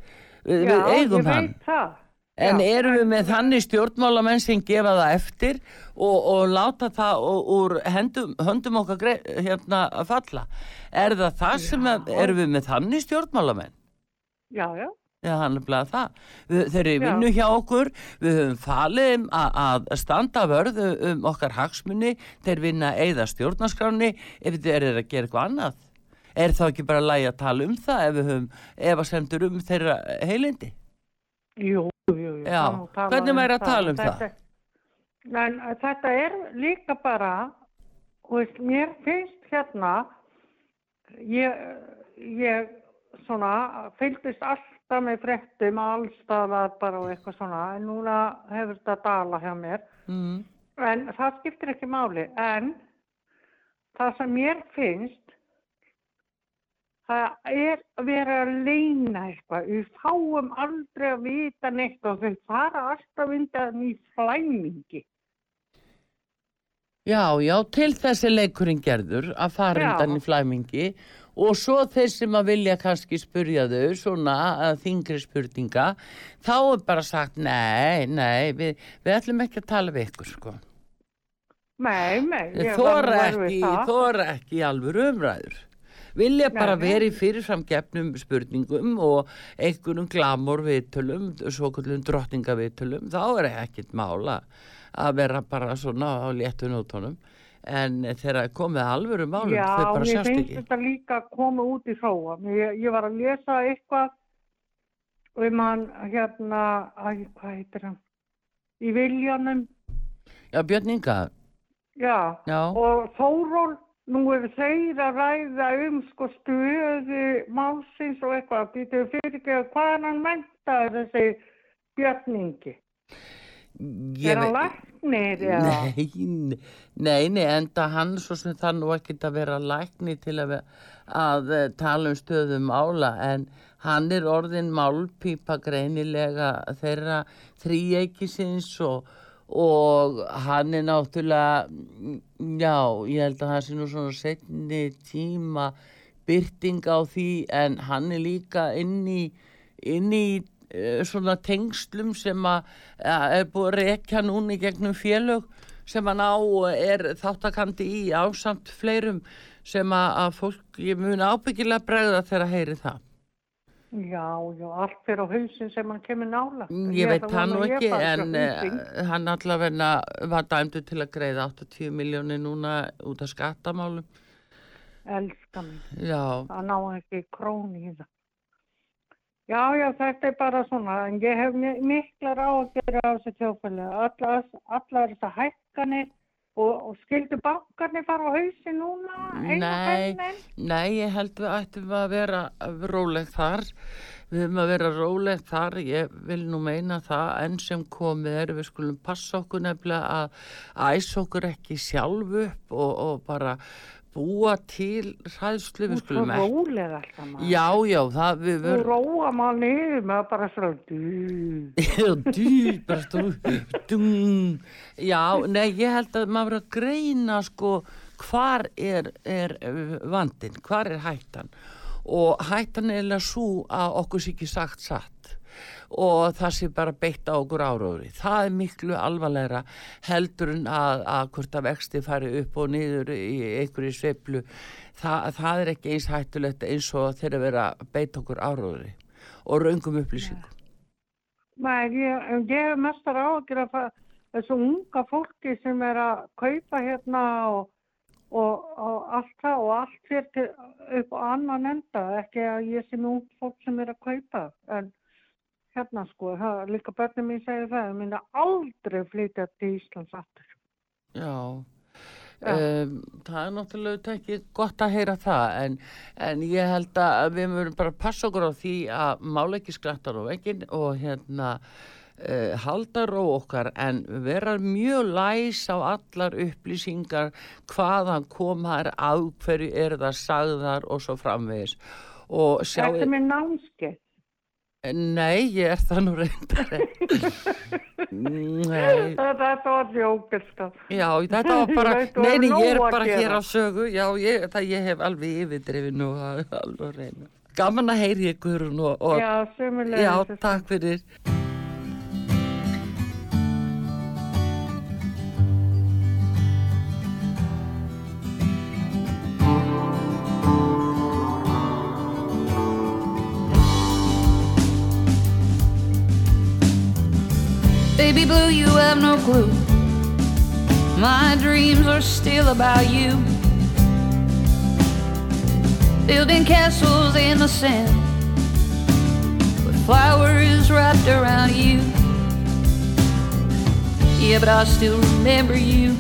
Við, Já, við eigum ég hann. það. En Já, erum við með þannig stjórnmálamenn sem gefa það eftir og, og láta það úr hendum, höndum okkar grei, hérna að falla? Er það það sem að, erum við með þannig stjórnmálamenn? Já, já, Já, hann er bleið það. Við, þeir eru í Já. vinnu hjá okkur, við höfum falið um að, að standa vörð um okkar hagsmunni, þeir vinna eða stjórnarskráni, ef þið eru að gera eitthvað annað. Er þá ekki bara lægi að tala um það ef við höfum, ef að sendur um þeirra heilindi? Jú, jú, jú. Það hvernig um væri að tala um Þetta- En þetta er líka bara, veist, mér finnst hérna, ég, ég svona, fylgdist alltaf með fréttum allstaðar bara og eitthvað svona, en núna hefur þetta dala hjá mér. Mm. En það skiptir ekki máli, en það sem mér finnst, það er að vera að leina eitthvað. Við fáum aldrei að vita neitt og þau fara alltaf undan í flæmingi. Já, já, til þessi leikurinn gerður að fara undan í flæmingi og svo þeir sem að vilja kannski spurja þau svona að þingri spurninga, þá er bara sagt nei, nei, við, við ætlum ekki að tala við ykkur, sko. Nei, nei, þóra ekki, þóra ekki alvöru umræður. Vilja bara Nei. vera í fyrirfram gefnum spurningum og einhvernum glamur viðtölum, svo kallum drottningaviðtölum, þá er ekkert mála að vera bara svona á léttu nótunum en þegar komið að alvöru málum Já, þau bara mér sjást finnst ekki þetta líka að koma út í hróa. Ég, ég var að lesa eitthvað um hann hérna, æ, hvað heitir hann? Í Viljanum, Já, Björn Inga, já. já, Og Þóról, nú eru þeir að ræða um sko stöðu málsins og eitthvað. Er fyrir ekki að hvað er hann mentaður þessi Björningi? Er hann læknir? eða? Nei, nei, nei, enda hann svo sem það nú ekkert að vera lækni til að, að eh, tala um stöðum ála en hann er orðin málpípa greinilega þeirra þríeikisins og, og hann er náttúrulega, já, ég held að það sé nú svona setni tíma byrting á því en hann er líka inn í, inn í eh, svona tengslum sem að er búið að rekja núna í gegnum félög sem hann á og er þáttakandi í ásamt fleirum sem að, að fólk, ég mun ábyggilega bregða þegar að heyri það. Já, já, allt fyrir á hausin sem hann kemur nála. Ég veit það nú ekki en hann allavegna var dæmdu til að greiða 80 miljónir núna út af skattamálum. Elska mig. Já, Það ná ekki króni í það. Já, já, þetta er bara svona, en ég hef mi- miklar á að gera á þessu tjófæli. Allar, allar þessar hækkanir og, og skildu bankarnir fara á hausi núna, Nei. nei, ég held við ættum að vera róleg þar. Við höfum að vera róleg þar, ég vil nú meina það enn sem komið er, við skulum passa okkur nefnilega að æsa okkur ekki sjálf upp og, og bara búa til hræðslu, Þú við skulum ekki. róleg alltaf maður. Já, já, það við Þú róa maður niður með bara svo (laughs) dú. dú, bara stú, dung. Já, nei, ég held að maður verður að greina sko hvar er, er uh, vandin, hvar er hættan og hættan er eða svo að okkur sé ekki sagt satt og það sé bara beitt á okkur áróðri. Það er miklu alvarlegra heldur en að, að hvort að vexti fari upp og niður í einhverju sveiflu. Það, það er ekki eins hættulegt eins og þeirra vera að beita okkur áróðri og raungum upplýsingum. Nei, ég, ég hef mestar af að þessu unga fólki sem er að kaupa hérna og, og, og allt það og allt fyrir upp á annan enda, ekki að ég sé með ungt fólk sem er að kaupa, en hérna sko, það, líka börnum mín segir það, það minna aldrei flytja til Íslands aftur. Já, Já. Um, það er náttúrulega ekki gott að heyra það en, en ég held að við mögum bara passa okkur á því að mála ekki skrattar á veginn og hérna uh, halda ró okkar en vera mjög læs á allar upplýsingar hvaðan koma þær af hverju er það sagðar og svo framvegis Þetta er með námskeið. Nei, ég er það nú reyndar. Nei Þetta var djókist. Já, þetta var bara, Ég veit, þú nei, hefur nei, ég er bara hér á sögu, já, ég, það, ég hef alveg yfirdrifin og alveg reyna. Gaman að heyri ykkur og, og Já, sömulegis. já, takk fyrir. Baby blue, you have no clue. My dreams are still about you. Building castles in the sand with flowers wrapped around you. Yeah, but I still remember you.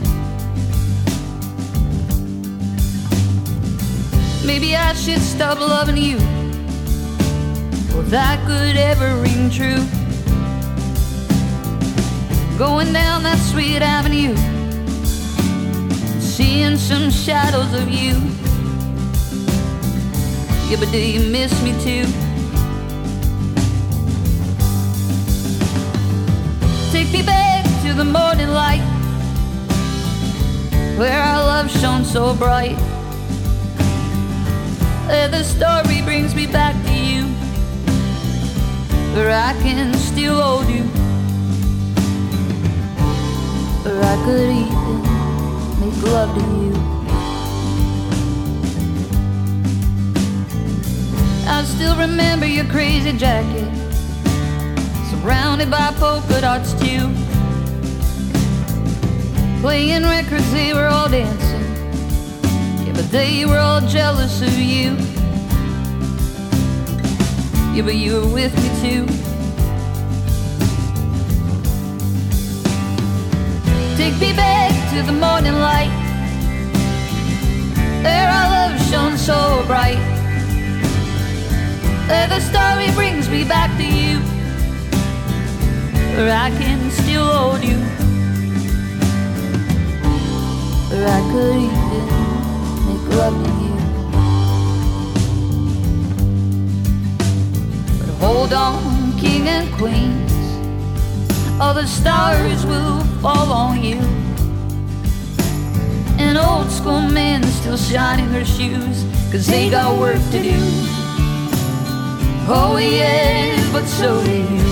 Maybe I should stop loving you. If that could ever ring true. Going down that sweet avenue, seeing some shadows of you. Yeah, but do you miss me too? Take me back to the morning light, where our love shone so bright. Where the story brings me back to you, where I can still hold you. Where I could even make love to you. I still remember your crazy jacket, surrounded by polka dots too. Playing records, they were all dancing. Yeah, but they were all jealous of you. Yeah, but you were with me too. Take me back to the morning light. There our love shone so bright. There the story brings me back to you. Where I can still hold you. Where I could even make love to you. But hold on, king and queens. All the stars will fall on you. An old school man still shining her shoes, cause they got work to do. Oh, yeah, but so do you.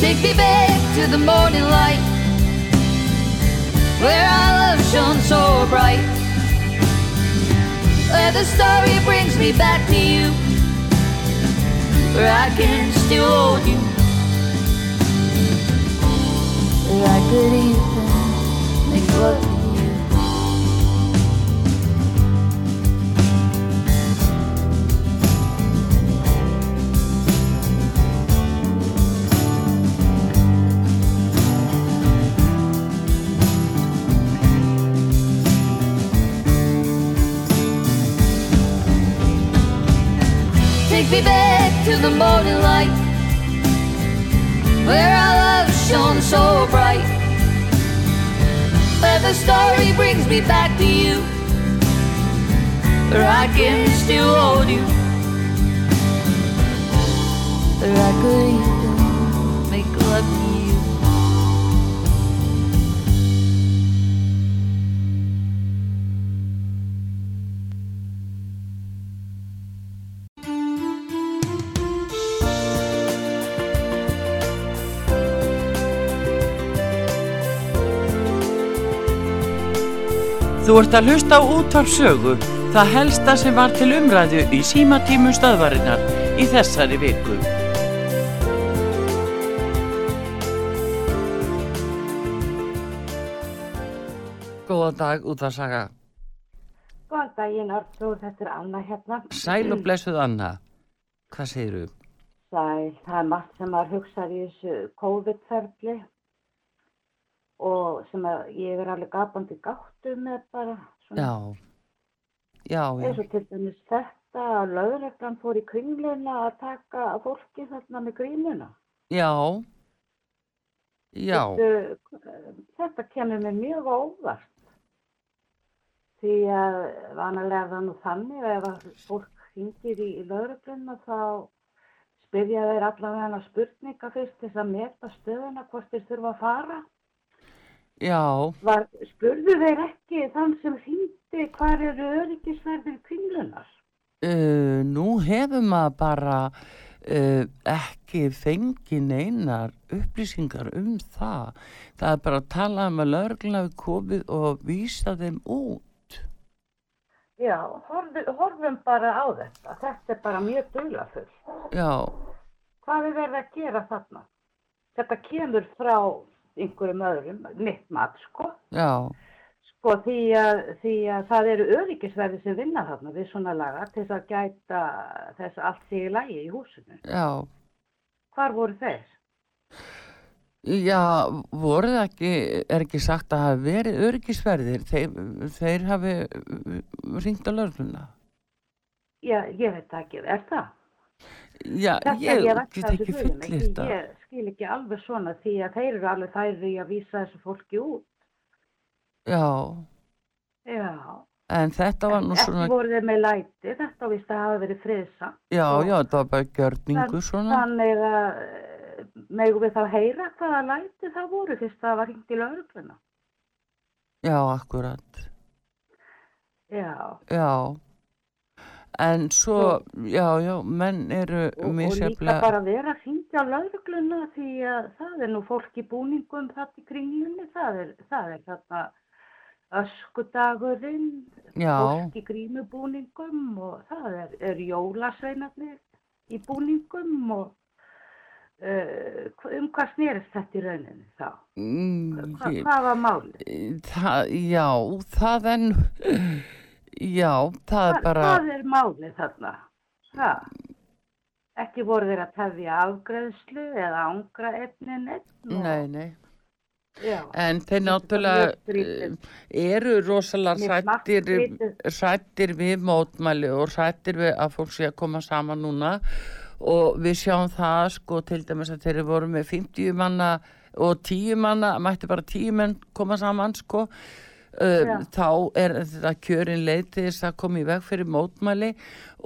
Take me back to the morning light Where our love shone so bright Where the story brings me back to you. Where I can still hold you. Where I could even make love Me back to the morning light Where our love shone so bright. Where the story brings me back to you Where I can still hold you Where I could even make love to you Þú ert að hlusta á útvarpsögu, það helsta sem var til umræðu í símatímum stöðvarinnar í þessari viku. Góðan dag, útvarsaga. Góðan daginn, Arnþór, þetta er Anna hérna. Sæl og blessuð Anna. Hvað segirðu? Sæl, það er margt sem maður hugsar í þessu COVID-ferli og sem að ég er alveg gapandi gáttu með bara svona. Já, já, já, Eins og til dæmis þetta að lögreglan fór í kringluna að taka fólki þarna með grínuna. já, já, Veistu, Þetta kemur mér mjög óvart. Því að vanalega er það nú þannig ef að fólk hringir í, í lögregluna þá spyrja þeir allavega spurninga fyrst þess að meta stöðuna hvort þeir þurfa að fara. Já, Var, spurðu þeir ekki þann sem hringdi hvar eru öryggisverðir kringlunar? uh, nú hefur maður bara uh, ekki fengið neinar upplýsingar um það. Það er bara að tala um að við komið og vísa þeim út. Já, horfum, horfum bara á þetta. Þetta er bara mjög duglafull. Já, Hvað er verið að gera þarna? Þetta kemur frá einhverjum öðrum, mitt mat, sko. já, Sko því að, því að það eru öryggisverði sem vinna þarna við svona laga til þess að gæta þess allt sé í lægi í húsinu. já. Hvar voru þeir? Já, voru það ekki, er ekki sagt að hafa verið öryggisverðir, þeir, þeir hafi ringt á lögluna. Já, ég veit ekki, er það? Já, Þetta ég ég get ekki fullir þetta. Ég skil ekki alveg svona því að þeir eru alveg þær í að vísa þessu fólki út. Já, Já. en þetta var nú Ekki svona, voru þeir með læti, þetta á víst að hafa verið friðsa. já, já, þetta var bara gjörningu svona. Þannig að eh, megum við þá heyra hvaða læti það voru fyrst það var hringt í laurugluna. Já, akkurat, Já, já. En svo, já, já, menn eru og, og líka misjaflega, bara vera að hringja á laurugluna því að það er nú fólk í búningum það í kringlunni, það er, það er þarna öskudagurinn, fólk í grímubúningum og það er, er jólasveinarnir í búningum og uh, um hvað snerist þetta í rauninni þá? mm, Hva, hvað var málið? það, já, það nú- já, það er bara, Hvað er málið þarna? Ha? Ekki voru þeir að tefja afgreðslu eða ángra efnin og- nei, nei. Já. En þeir náttúrulega eh, eru rosalega skrítið. hrættir við mótmæli og hrættir við að fólk sé að koma saman núna og við sjáum það sko til dæmis að þeir voru með 50 manna og 10 manna, mætti bara 10 menn koma saman sko Já. þá er þetta kjörin leið til þess að koma í veg fyrir mótmæli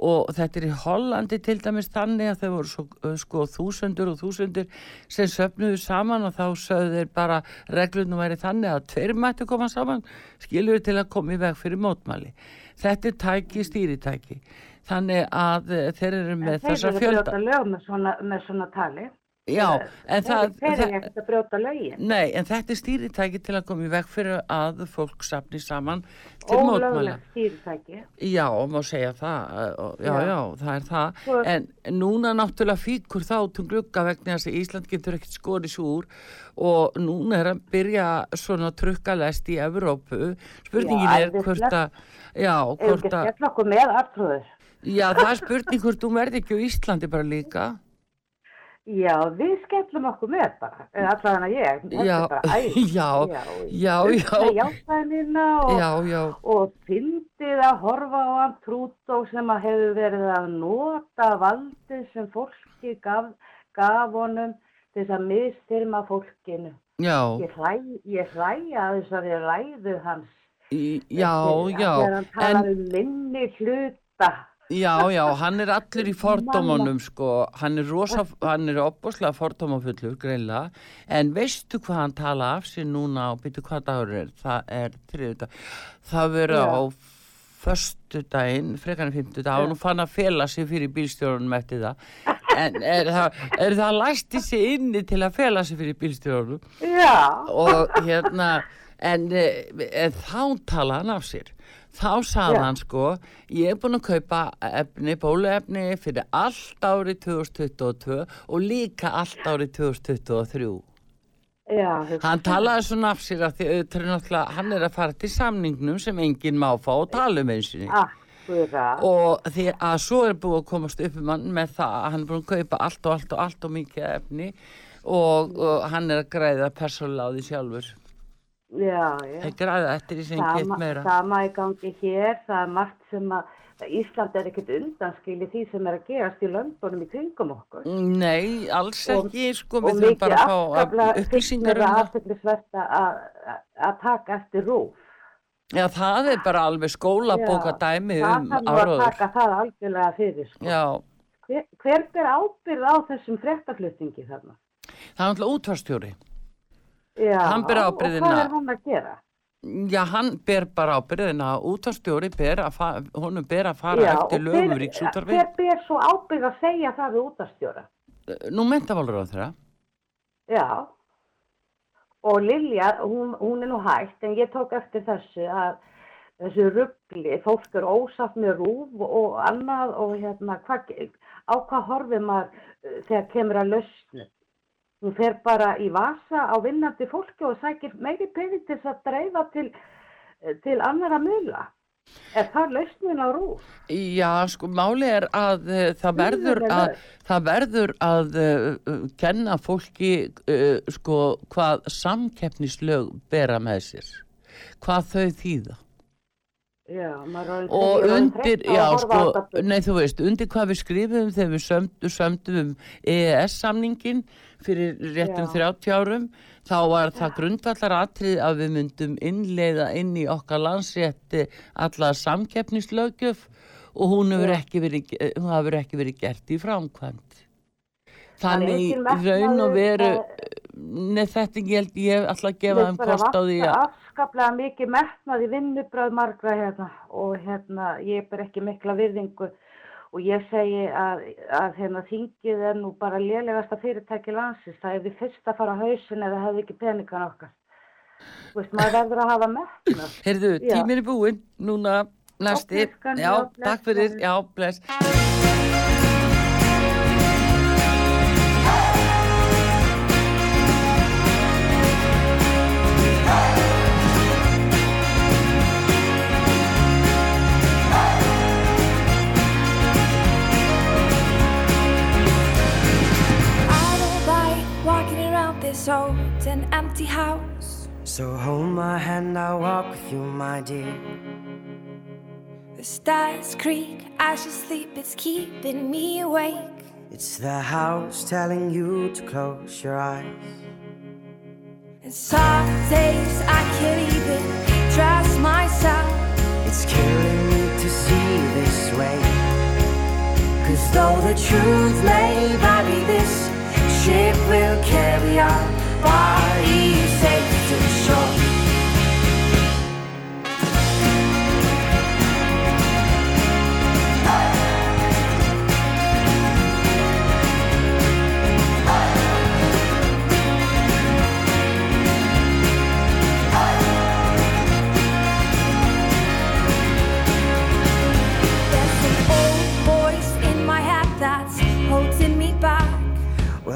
og þetta er í Hollandi til dæmis þannig að þau voru svo, uh, sko þúsundur og þúsundur sem söfnuðu saman og þá sögðu þeir bara reglunum væri þannig að tveir mættu koma saman skilur til að koma í veg fyrir mótmæli þetta er tæki, stýritæki þannig að uh, þeir eru með Þeir þessa eru að fjölda brjóta lög með svona, með svona tali. Já, en það, það eru ekkert að brjóta lögin. Nei, en þetta er stýritæki til að koma í veg fyrir að fólk safni saman til mótmæla. Ólöglegt stýritæki. Já, má segja það, já, já, Já. það er það, Svo- en núna náttúrulega fíkur þá til glugga vegna þess að Ísland getur ekkert skorið svo úr og núna er að byrja svona trukkalest í Evrópu, spurningin Já, er hvort að, já, hvort ekki að, okkur með aftrúður. já, það er spurning hvort þú verði ekki á Íslandi bara líka, Já, við skellum okkur með bara. Allavega ég. Þetta er bara æði. (laughs) já, já, já. Með jástæðinina og, já, já, og fyndið að horfa á hann Trúdó sem að hefur verið að nota valdið sem fólki gaf, gaf honum til þess að mistyrma fólkinu. já, Ég ég hræ að þess að við ræðu hans. já, já, Þegar hann en talar um minni hluta. Já, já, hann er allur í fordómanum sko, hann er rosa, hann er opbúslega fordómafullur greinlega, en veistu hvað hann tala af sér núna og byrju hvað dagur er, það er þriðudag, það verður á förstu daginn, frekarinn fymtu dag, og nú fann að fela sig fyrir bílstjórunum eftir það, en er það, er það læsti sig inni til að fela sig fyrir bílstjórunum? Já. og hérna, en, eh, en þá tala hann af sér þá sagði hann sko ég er búin að kaupa efni, bóluefni fyrir allt árið 2022 og líka allt árið 2023 Já, hann talaði svona af sér að því hann er að fara til samningnum sem enginn má fá og tala um einsinni Akkurat. og því að svo er búið að komast upp um hann með það að hann er búin að kaupa allt og allt og allt og mikið efni og, og hann er að græða persónulega á því sjálfur Já, já. það græða eftir því sem gett meira sama í gangi hér, það er margt sem að Ísland er ekkert undanskili því sem er að gerast í löndunum í kringum okkur. Nei, alls Og- ekki, sko, og við þurfum bara að fá upplýsingar um það. aðteklisvert að, að, að taka eftir rúf. Já, það er bara alveg skólabóka dæmi það um þarf nú að áróður. taka það algjörlega fyrir. Sko. Já, Hver, hver ber ábyrð á þessum fréttaflutningi þarna? það er náttúrulega útvarstjóri. Já, Hann ber Og ábyrgðina. hvað er hann að gera? Já, hann ber bara ábyrðina, útvarstjóri ber að, fa- honum ber að fara Já, eftir og lögum ríksútarfi. Hver ber svo ábyrð að segja það við útastjóra? Nú mentaválur á þeirra. Já, og Lilja, hún, hún er nú hægt, en ég tók eftir þessu að þessu ruggli, fólk er ósatt með rúf og annað og hérna, hva, á hvað horfið maður uh, þegar kemur að lausnu? Hún fer bara í vasa á vinnandi fólki og sækir meiri pening til að dreifa til, til annara mjöla. Er það lausnin á rúf? Já, sko, máli er að uh, það verður að, það verður að uh, kenna fólki, uh, sko, hvað samkeppnislög bera með sér. Hvað þau þýða. Já, og undir, já að sko, nei þú veist, undir hvað við skrifum þegar við sömdum, sömdum um EES-samningin fyrir réttum Já. 30 árum, þá var það grundvallar atrið að við myndum innleiða inn í okkar landsrétti alla samkeppnislögjöf og hún hefur ekki verið, hefur ekki verið gert í framkvæmt. Þannig raun og veru, það- Nei, þetta ég held ég ætla að gefa þeim bara kost á því að afskaplega mikið metnað í vinnubröð margra hérna og hérna ég ber ekki mikla virðingu og ég segi að, að hérna þingið er nú bara lélegasta fyrirtæki landsins. Það er því fyrst að fara á hausin eða hefði ekki peningan okkar. Þú veist, maður verður að hafa metnað. Heyrðu, Já. tíminn er búinn, núna næsti. klukkan, Já, takk fyrir, já, bless. Empty house. So hold my hand, I'll walk with you, my dear. The stars creak as you sleep, it's keeping me awake. It's the house telling you to close your eyes. And some days I can't even trust myself. It's killing me to see this way. Cause though the truth may vary, this ship will carry on. bodies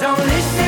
Don't listen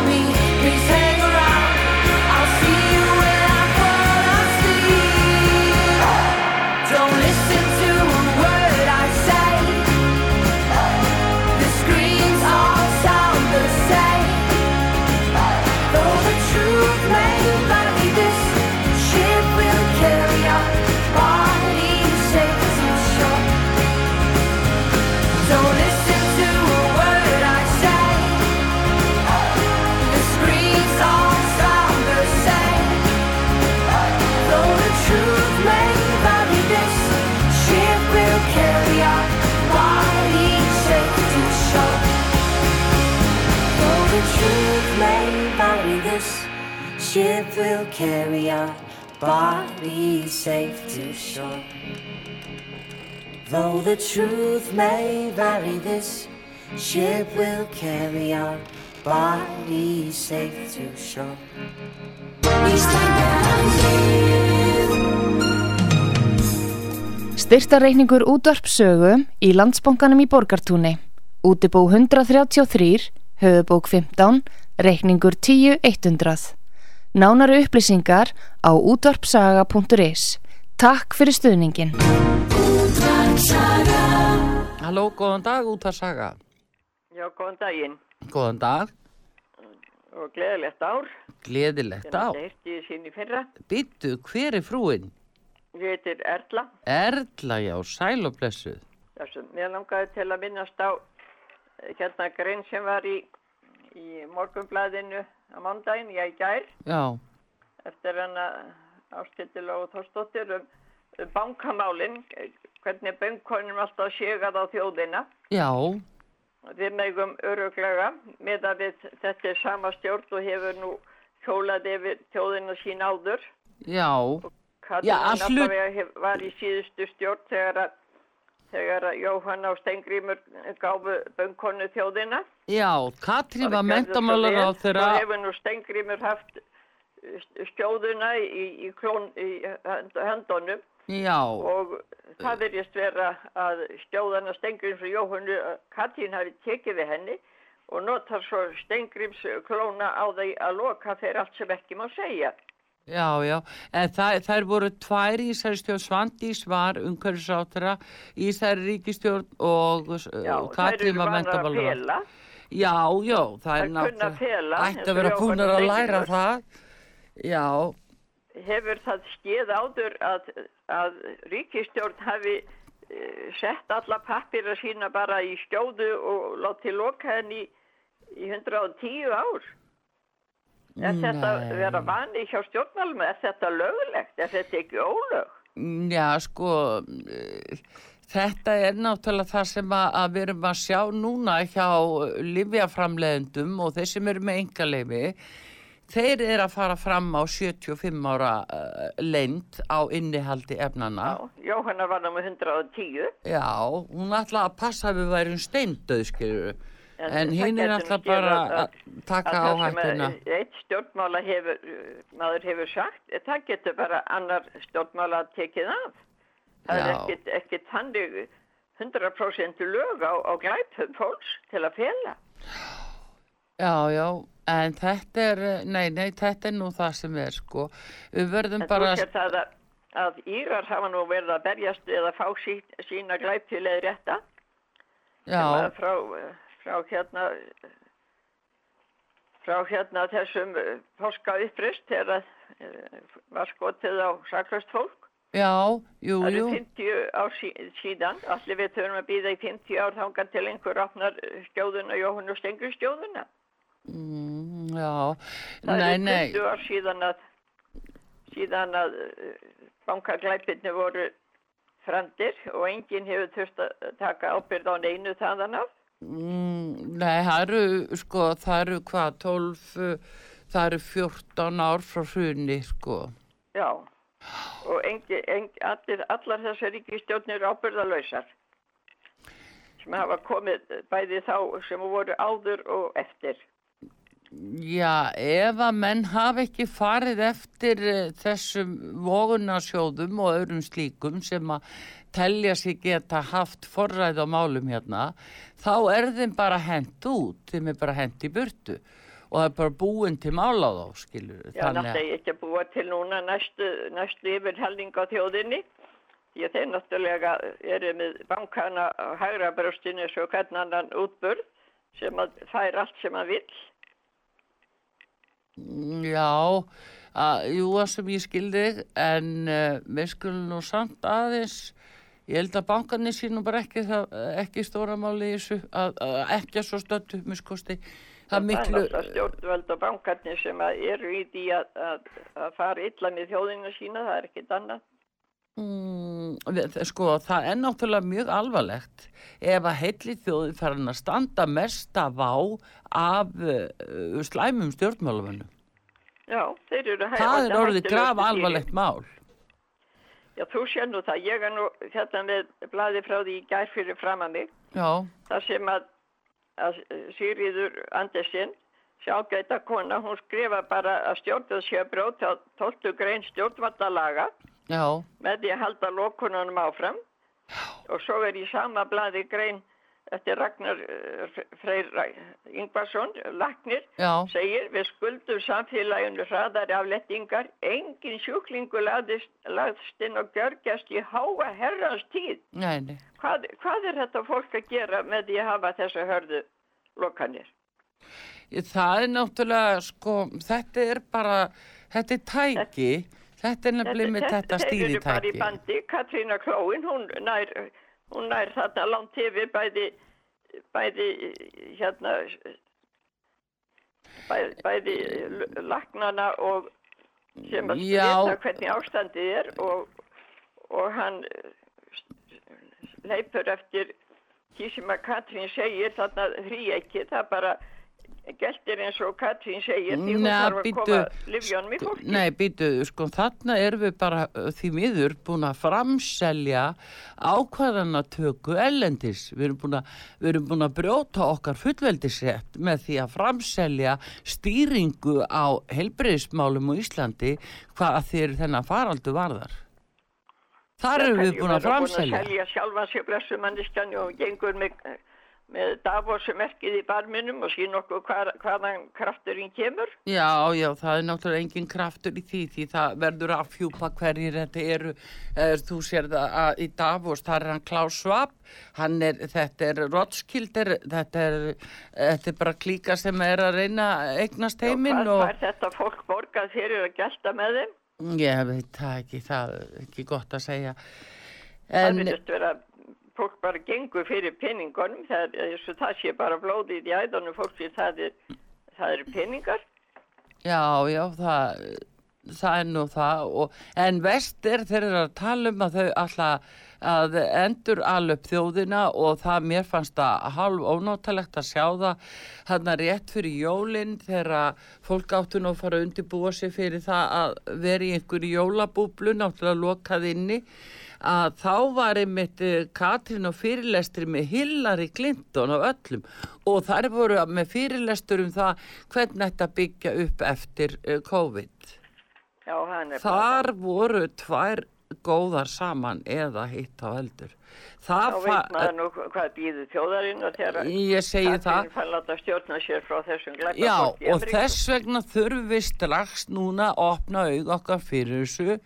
this ship will carry our bodies safe to shore. Though the truth may vary, this ship will carry our bodies safe to shore. We stand. Styrtareikningur útvarpsögu í landsbónganum í Borgartúni. Útibú 133, höfubók 15, reikningur 10100. Nánari upplýsingar á útvarpsaga.is. Takk fyrir stuðningin. Halló, góðan dag, út að saga. Já, góðan daginn Góðan dag, og gleðilegt ár. gleðilegt á. Þetta hirti ég sín í fyrra. Bittu, hver er frúin? Ég heitir Erla. Erla, já, sæl og blessuð. Þessu, mér langaði til að minnast á hérna grein sem var í, í morgunblæðinu á mándaginn, ég gær, Já, eftir hana áskildilega og Þorsdóttir um, um bankamálin, hvernig bönkonum alltafségað á þjóðina. já, Við megum öruglega með að við þetta er sama stjórn og hefur nú hjólað yfir þjóðina sín áður. já. Já, hef- var í síðustu stjórn þegar að, þegar Jóhanna og Steingrímur gáfu bönkonu þjóðina. Já, Katrín var Það mentamálar á þeirra, Svo hefur nú Steingrímur haft eh, skjóðuna í, í, klón, í höndunum já, og það verðist vera að skjóðana Steingríms og Jóhannu Katrín hafi tekið við henni og notar svo Steingríms klóna á því að loka þeir allt sem ekki má segja. Já, já, en það, þær voru tvær í þessari stjórn, Svandís var umhverfisráttara í þessari ríkistjórn og, þær Katrín var að fela. Já, já, það er fela, ætti að vera búnar að læra það. Já, hefur það skeið áður að, að ríkistjórn hafi uh, sett alla pappira sína bara í skjóðu og látið loka henni í, í 110 ár. Er þetta Nei. vera vani hjá stjórnmálum? Er þetta lögulegt? Er þetta ekki ólög? Já, sko, eh, þetta er náttúrulega það sem að, að við erum að sjá núna hjá livjaframleðendum og þeir sem eru með engaleifi, þeir eru að fara fram á 75 ára uh, lengd á innihaldi efnana. Jóhanna var náma 110. Já, hún ætla að passa að við værum steindauð, skilur En En hinn er alltaf bara að- að taka að á það sem hættuna. að Eitt stjórnmála hefur, maður hefur sagt, það getur bara annar stjórnmála tekið af. Það er Já. ekkit, ekkit þannig 100% lög á, á glæpum fólks til að fela. Já, já, en þetta er, nei, nei, þetta er nú það sem er, sko. Við verðum En bara... þú sér það að, að Írar hafa nú verið að berjast eða fá sí, sína glæptileg rétta. sem Já, að Frá, eh, frá hérna frá hérna þessum eh, páska upprist þegar uh, var skotið á saklast fólk. já, jú, Það jú. eru 50 ár sí, síðan, allir við þurfum að býða í 50 ár þangar til einhver opnar eh, skjóðuna, Jóhann og Stengur skjóðuna. Mm, já, Það nei, eru nei, 20 ár síðan að, síðan að bankaglæpirni voru frandir og enginn hefur þurft að taka ábyrð á neinu þaðan af. Mm, nei, það eru, sko, það eru hvað, 12, uh, það eru 14 ár frá hrunni, sko. Já, og engi, engi, allir, allar þessar ríkistjórnir eru ábyrðalausar sem hafa komið bæði þá sem voru áður og eftir. Já, ef að menn hafa ekki farið eftir eh, þessum vogunarsjóðum og öðrum slíkum sem að telja sig geta haft forræð á málum hérna, þá er þeim bara hent út, þeim er bara hent í burtu og það er bara búin til mála þá, skilur. Já, náttúrulega ekki að búa til núna næstu, næstu yfirhalding á þjóðinni því að þeir náttúrulega eru með bankana á hægra brjóstinu svo hvern annan útburð sem að fær allt sem hann vill. Já, að, jú það sem ég skildi en uh, við skulum nú samt aðeins, ég held að bankarnir sínum bara ekki, það, ekki stóra máli í þessu, að, að ekki að svo stöndu miskosti. Það miklu, Það er stjórnvöld og bankarnir sem að eru í því að, að, að fara illa með þjóðina sína, það er ekkit annað. Mm, sko það er náttúrulega mjög alvarlegt ef að heilli þjóðin farin að standa mesta vá af uh, slæmum stjórnmálumönnum. Já, þeir eru hæ- Það er orðið graf alvarlegt mál. Já, þú sér nú það. Ég er nú hérna með blaði frá því í gær fyrir fram að mig. Já, þar sem að, að Sigriður Andersen sjágæta kona, hún skrifa bara að stjórnvöld sé að bróta 12 grein stjórnvaldalaga já, með því að halda lokununum áfram og svo er í sama blaði grein eftir Ragnar uh, Freyr Ingvarsson, Lagnir, Já. segir við skuldum samfélaginu hraðari aflettingar, engin sjúklingu lagðist, lagðist inn og gjörgjast í háa herrans tíð. nei, nei. Hvað, hvað er þetta fólk að gera með því að hafa þessa hörðu lokanir? Það er náttúrulega, sko, þetta er bara, þetta er tæki, Þetta er nefnilega með þetta Þeir eru bara í bandi, Katrína Klóin, hún nær, hún nær þarna langt yfir bæði, bæði hérna, bæði, bæði lagnana og sem að vita hvernig ástandið er og, og hann leipur eftir því sem að Katrín segir þarna því ekki, það bara geltir eins og Katrín segir því hún þarf að koma livjónum í fólki. Nei, býtu, sko, þarna erum við bara því miður búin að framselja ákvarðanatöku ellendis. Við erum búin að, við erum búin að brjóta okkar fullveldisrétt með því að framselja stýringu á helbreyðismálum á Íslandi hvað þeir þennan faraldu varðar. Þar erum við búin að framselja. Búin að selja sjálfan sér blessu manneskjan og gengur með, með Davos-merkið í barminum og sín okkur hvar, hvaðan krafturinn kemur. Já, já, það er náttúrulega engin kraftur í því því það verður að fjúpa hverjir þetta eru, eh, þú sér það að í Davos, það er hann Klaus Schwab hann er, þetta er Rothschild er, þetta, er, þetta er bara klíka sem er að reyna að eignast heiminn Hvað og er þetta fólk borgað fyrir að gelta með þeim? ég veit það ekki, það er ekki gott að segja Það en finnst vera fólk bara gengur fyrir peningunum, það er og það sé bara blóðið í æðunum fólki, það er, það eru peningar. Já, já, það, það er nú það og, en vest er þeir eru að tala um að þau alltaf að endur alveg þjóðina og það mér fannst það hálf ónáttalegt að sjá það hann rétt fyrir jólinn þegar fólk áttu nú að fara að undirbúa sig fyrir það að vera í einhverju jólabúblu náttúrulega lokað inni að þá var einmitt eh, Katrín og fyrirlestri með Hillary Clinton og öllum og þær voru með fyrirlestur um það hvernig þetta byggja upp eftir eh, COVID. Já, Þar voru tvær góðar saman eða hitt á eldur. Þá Það veit maður nú hvað býður þjóðarinn og þegar það. Fann láta stjórna sér frá þessum glæpa Já, og þess vegna þurfum við strax núna að opna aug okkar fyrir þessu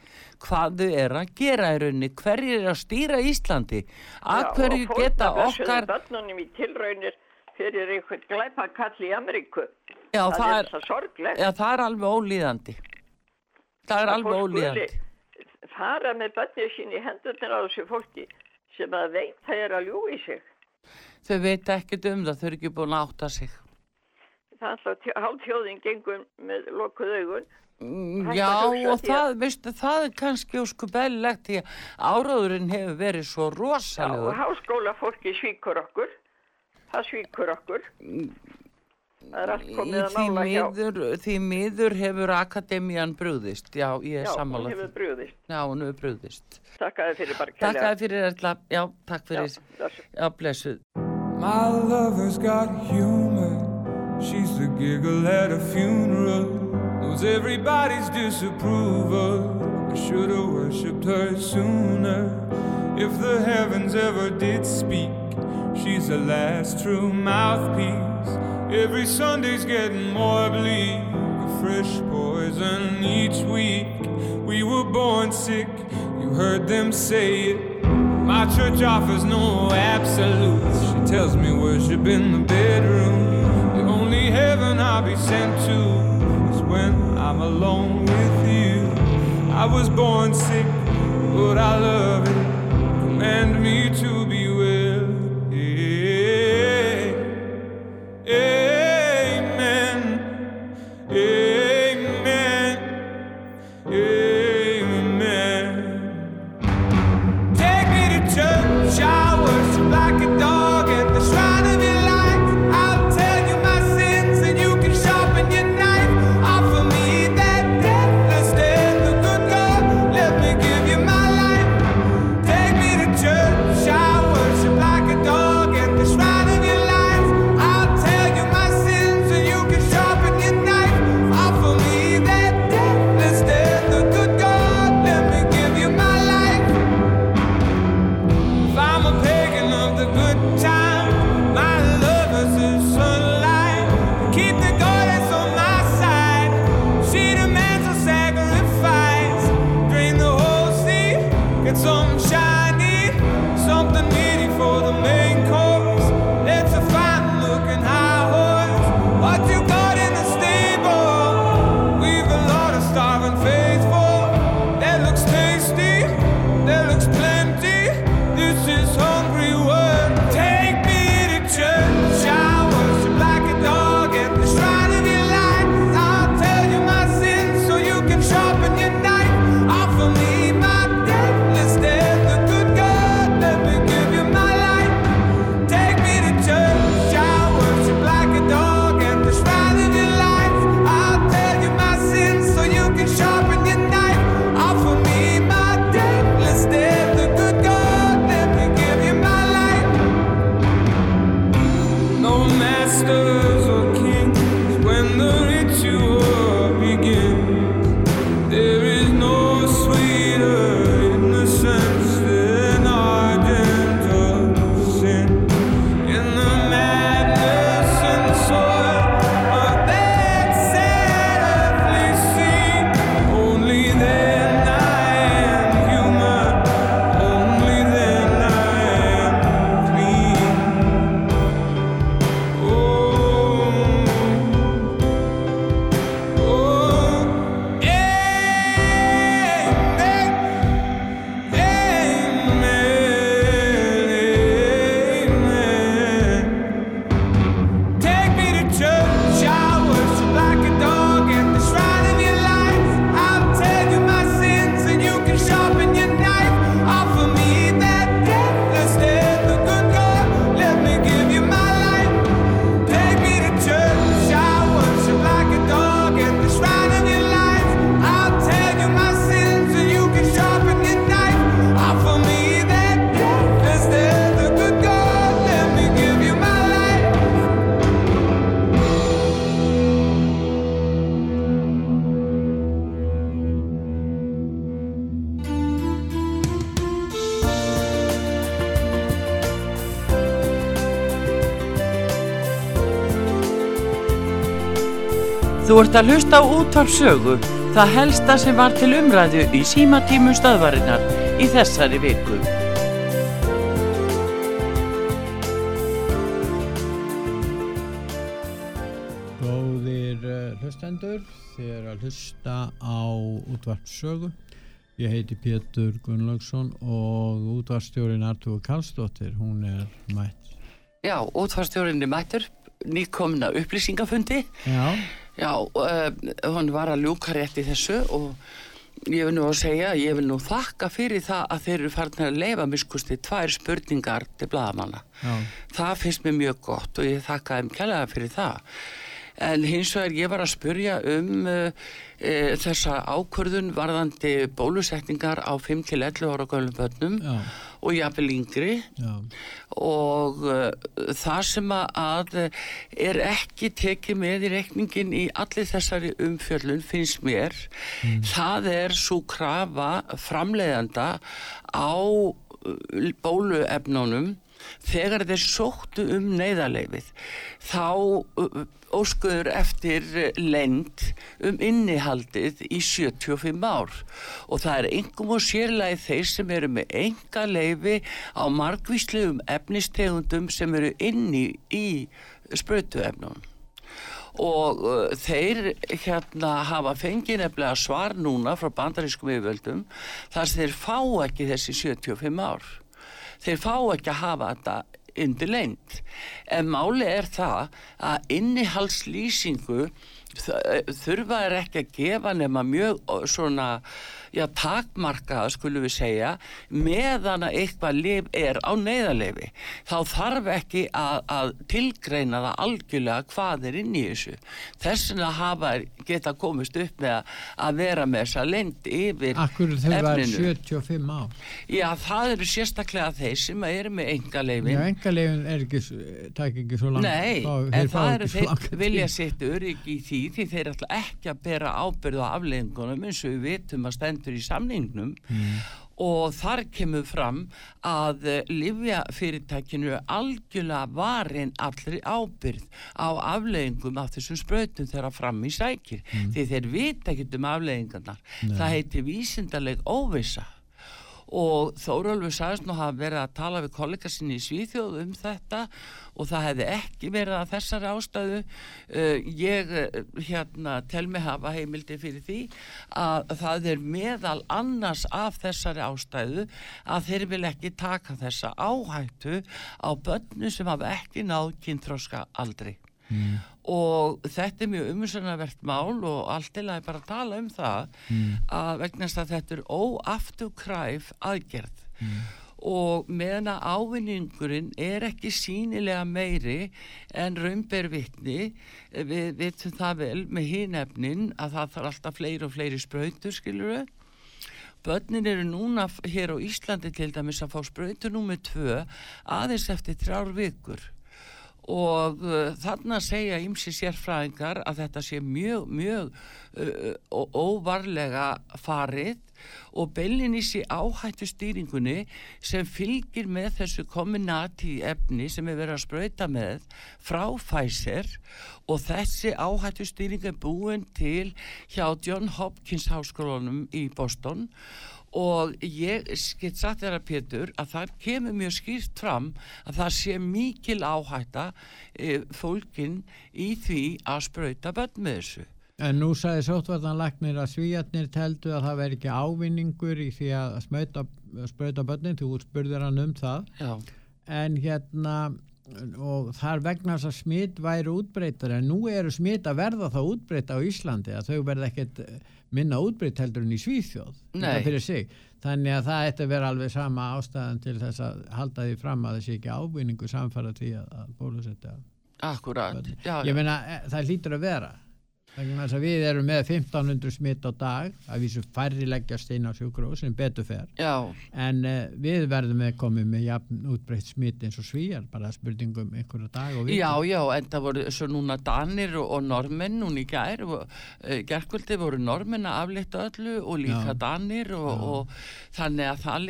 hvað þau er að gera í rauninni, hverjir er að stýra Íslandi, að hverju geta okkar, börnunum í tilraunir fyrir einhvern glæpa kall í Ameríku. Já, það, það er er- já það er alveg ólíðandi, það er alveg ólíðandi. Fara með börnir sín í hendurnar á þessu fólki sem að veit það er að ljúi sig. Þau veit ekkert um það, þau eru ekki búin að átta sig. Það er alltaf hálfþjóðin gengur með lokuð augun. Mm, Já, og það, að- veistu, það er kannski ósku bellegt því að áráðurinn hefur verið svo Já, og rosalegur. háskóla fólki svíkur okkur. Það svíkur okkur. Því miður, því miður hefur akademían brúðist, já, ég er Já, hún sammála hefur brugðist. Já, hún hefur brúðist. Takk að þið fyrir bara Takk kærlega. að fyrir Erla, já, takk fyrir, blessuð. já, blessuð. My lover's got humor. She's the giggle at a funeral. Knows everybody's disapproval. I should have worshipped her sooner. If the heavens ever did speak, she's the last true mouthpiece. Every Sunday's getting more bleak. A fresh poison each week. We were born sick, you heard them say it. My church offers no absolutes. She tells me worship in the bedroom. The only heaven I'll be sent to is when I'm alone with you. I was born sick, but I love it. Command me to be master. Þú ert að hlusta á útvarpsögu, það helsta sem var til umræðu í símatímum stöðvarinnar í þessari viku. Góðir uh, hlustendur, þið er að hlusta á útvarpssögu. Ég heiti Pétur Gunnlaugsson og útvarpsstjórin Artúr Karlsdóttir, hún er mætt. Já, útvarstjórinni mættur, nýkomna upplýsingafundi. Já, Já, uh, hún var að ljúka rétt í þessu og ég vil nú að segja, ég vil nú þakka fyrir það að þeir eru farin að leifa miskusti tvær spurningar til blaðamanna. já, Það finnst mér mjög gott og ég þakka þeim kærlega fyrir það. En hins vegar ég var að spurja um uh, uh, þessa ákvörðun varðandi bólusetningar á 5-11 ára gömlum börnum já, og jafnvel yngri. Já, og uh, það sem að, er ekki tekið með í reikningin í allir þessari umfjöllun finnst mér það er svo krafa framleiðanda á uh, bóluefnunum þegar þeir sóttu um neyðarleifið þá óskuður eftir lend um innihaldið í 75 ár. Og það er engum og sérlega þeir sem eru með enga leifi á margvíslegum efnistegundum sem eru inni í sprautuefnum og uh, þeir hérna hafa fengið nefnilega svar núna frá bandarískum yfirvöldum þar sem þeir fá ekki þessi 75 ár. Þeir fá ekki að hafa þetta undir leint en máli er það að innihaldslýsingu þ- þurfa er ekki að gefa nema mjög svona já, takmarkaða skulum við segja meðan að eitthvað lif er á neyðarlefi þá þarf ekki að, að tilgreina það algjörlega hvað er inn í þessu þess vegna hafa geta komist upp með að, að vera með þessa lend yfir akkur þau var efninu 75 ár. Já, það eru sérstaklega þeir sem eru með enga Já, engalegin er ekki, taka ekki svo langt. Nei, fá- en það eru þeir vilja sitt öryggi í því því þeir ætla ekki að bera ábyrð á afleðingunum eins og við vitum að stendur í samningnum Mm. og þar kemur fram að livja fyrirtækinu er algjörlega varin allri ábyrð á afleðingum af þessum sprautum þeirra fram í sækir því þeir vita ekki um afleðingarnar Nei. það heiti vísindarleg óvissa og Þórólfur sagðist nú hafa verið að tala við kollega sinni í Svíþjóð um þetta og það hefði ekki verið að þessari ástæðu uh, ég uh, hérna tel mig hafa heimildi fyrir því að það er meðal annars af þessari ástæðu að þeir vil ekki taka þessa áhættu á börnu sem hafa ekki náð kynþróska aldrei Mm. Og þetta er mjög umhersanavert mál og allt að bara tala um það að vegna þess að þetta er óafturkræf aðgerð. Og meðan að ávinningurinn er ekki sínilega meiri en raunber vitni við vitum það vel með hinefnin að það þarf alltaf fleiri og fleiri sprautur skilur við Börnin eru núna hér á Íslandi til dæmis að fá sprautur númer tvö aðeins eftir þrjár vikur og uh, þarna segja ymsi sérfræðingar að þetta sé mjög, mjög uh, ó- óvarlega farið og beilinís í áhættu stýringunni sem fylgir með þessu kombinati efni sem er verið að sprauta með frá Pfizer og þessi áhættu stýring er búin til hjá John Hopkins háskólanum í Boston og ég get sagt þér að Pétur að það kemur mjög skýrt fram að það sé mikil áhætta e, fólkin í því að sprauta börn með þessu. En nú sagði sóttvartanlagnir að svíjarnir teldu að það veri ekki ávinningur í því að smauta, sprauta börnin, þú spurðir hann um það. Já. En hérna, og þar vegna þess að smitt væri útbreytar, en nú eru smitt að verða það útbreyta á Íslandi, að þau verða ekkert minna útbreytt heldur en í Svíþjóð. Þannig að það ætti að vera alveg sama ástæðan til þess að halda því fram að þessi ekki ávinningu samfara því að, bólusetja. Akkurat. Já, Ég meina, eh, það hlýtur að vera. Þess að við erum með 1500 smitt á dag, að vísu færri leggjast inn á sjúkrós sem betur fer. Já. En uh, við verðum með komið með jafn útbreytt smitt eins og svíjar, bara spurningum einhverja dag og vikur. Já, já, en það voru svo núna Danir og, og Normenn núna í gær og uh, gerkvöldi voru Normenn að aflita öllu og líka Já. Danir og, og þannig að það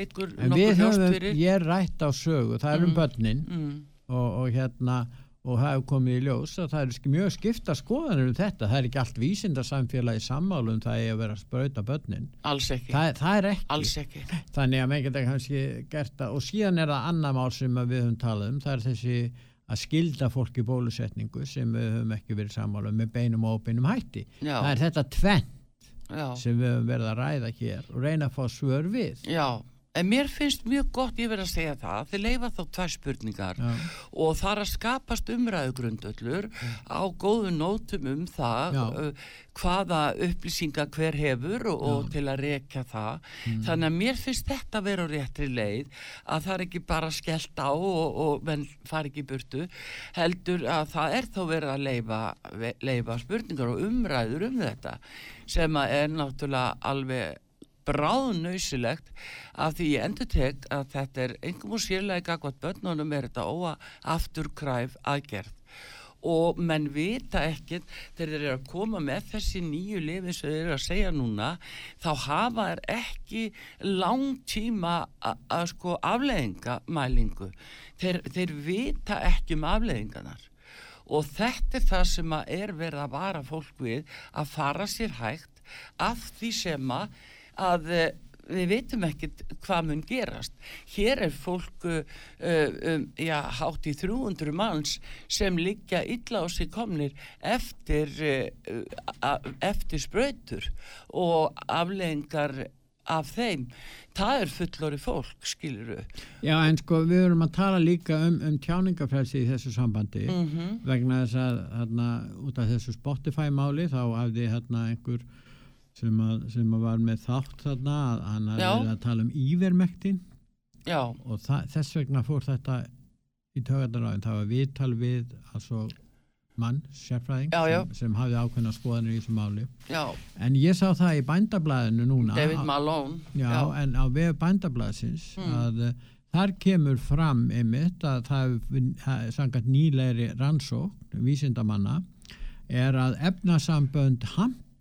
við ljóst höfum, fyrir. ég er rætt á sögu, það er um Mm, börnin mm. og, og hérna, og það hefur komið í ljós að það er mjög skipta skoðanir um þetta. Það er ekki allt vísindarsamfélagi sammálum það er að vera að sprauta börnin. Alls ekki. Það, það er ekki. Alls ekki. (laughs) Þannig að menn geta kannski gert það. Og síðan er það annar mál sem við höfum talað um. Það er þessi að skilda fólk í bólusetningu sem við höfum ekki verið sammála um með beinum og óbeinum hætti. Já. það er þetta tvenn Já. sem við höfum verið að ræða hér og reyna að fá svör við. Já, en mér finnst mjög gott ég verið að segja það, þið leifa þá tvær spurningar Já. og það er að skapast umræðugrundöllur á góðu nótum um það uh, hvaða upplýsingar hver hefur og, og til að rekja það Mm. þannig að mér finnst þetta að vera á réttri leið að það er ekki bara skellt á og, og fari ekki burtu heldur að það er þó verið að leifa, leifa spurningar og umræður um þetta sem að er náttúrulega alveg bráðnausilegt af því ég endur tek að þetta er engum og sérlega gagvat börnunum er þetta óa afturkræf aðgerð. Og menn vita ekkert þegar þeir eru að koma með þessi nýju lifi sem þeir eru að segja núna þá hafa þeir ekki langtíma að sko afleðingamælingu þeir, þeir vita ekki um afleðinganar og þetta er það sem er verið að vara fólk við að fara sér hægt af því sem að, að eh, við veitum ekkert hvað mun gerast. Hér er fólk uh, um, já, hátt í 300 manns sem liggja illa á sig komnir eftir, uh, eftir sprautur og afleðingar af þeim. Það er fullori fólk, skiluru. Já, en sko við erum að tala líka um, um tjáningafrelsi í þessu sambandi Mhm. vegna þess að hérna, út af þessu Spotify máli þá hafði hérna einhver sem, að, sem að var með þátt þarna að hann verið að tala um ívermektin Já. og það, þess vegna fór þetta í tögardaráðin, það var viðtal við altså mann, sérfræðing Já, já. Sem, sem hafði ákveðna skoðanir í þessu máli Já. en ég sá það í bændablaðinu núna David Malone. En á vef bændablaðsins Mm. að uh, þar kemur fram einmitt að það er sangat nýlegri rannsókn vísindamanna er að efnasambönd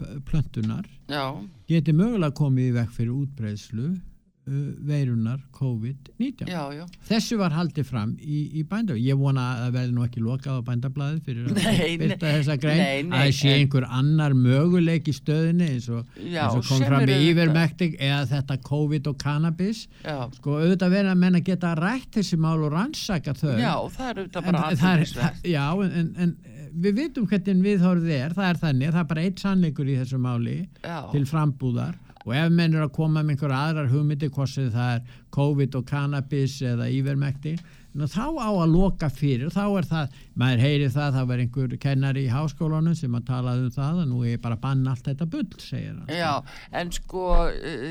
hampplöntunar Já. geti mögulega komið í vekk fyrir útbreiðslu uh, veirunar COVID-19 Já, já. þessu var haldið fram í, í bændablaði ég vona að það verði nú ekki lokað á bændablaði fyrir að Nei, byrta nei, þessa grein. nei, nei, að það sé einhver annar möguleik í stöðinni eins og, Já, eins og kom fram í yfirmekting eða þetta COVID og cannabis. Já. sko auðvitað verið að menna geta rætt þessi mál og rannsaka þau. Já, það er auðvitað bara er- það- Já, en, en, en við vitum hvernig viðhorfið er, það er þannig, það er bara eitt sannleikur í þessu máli Já. til frambúðar og ef menn eru að koma með einhverja aðrar hugmyndir, hvort sem það er COVID og cannabis eða ívermekti, þá á að loka fyrir, þá er það, maður heyri það, það var einhver kennari í háskólanum sem að talaði um það og nú er bara að banna allt þetta bull, segir hann. Já, en sko,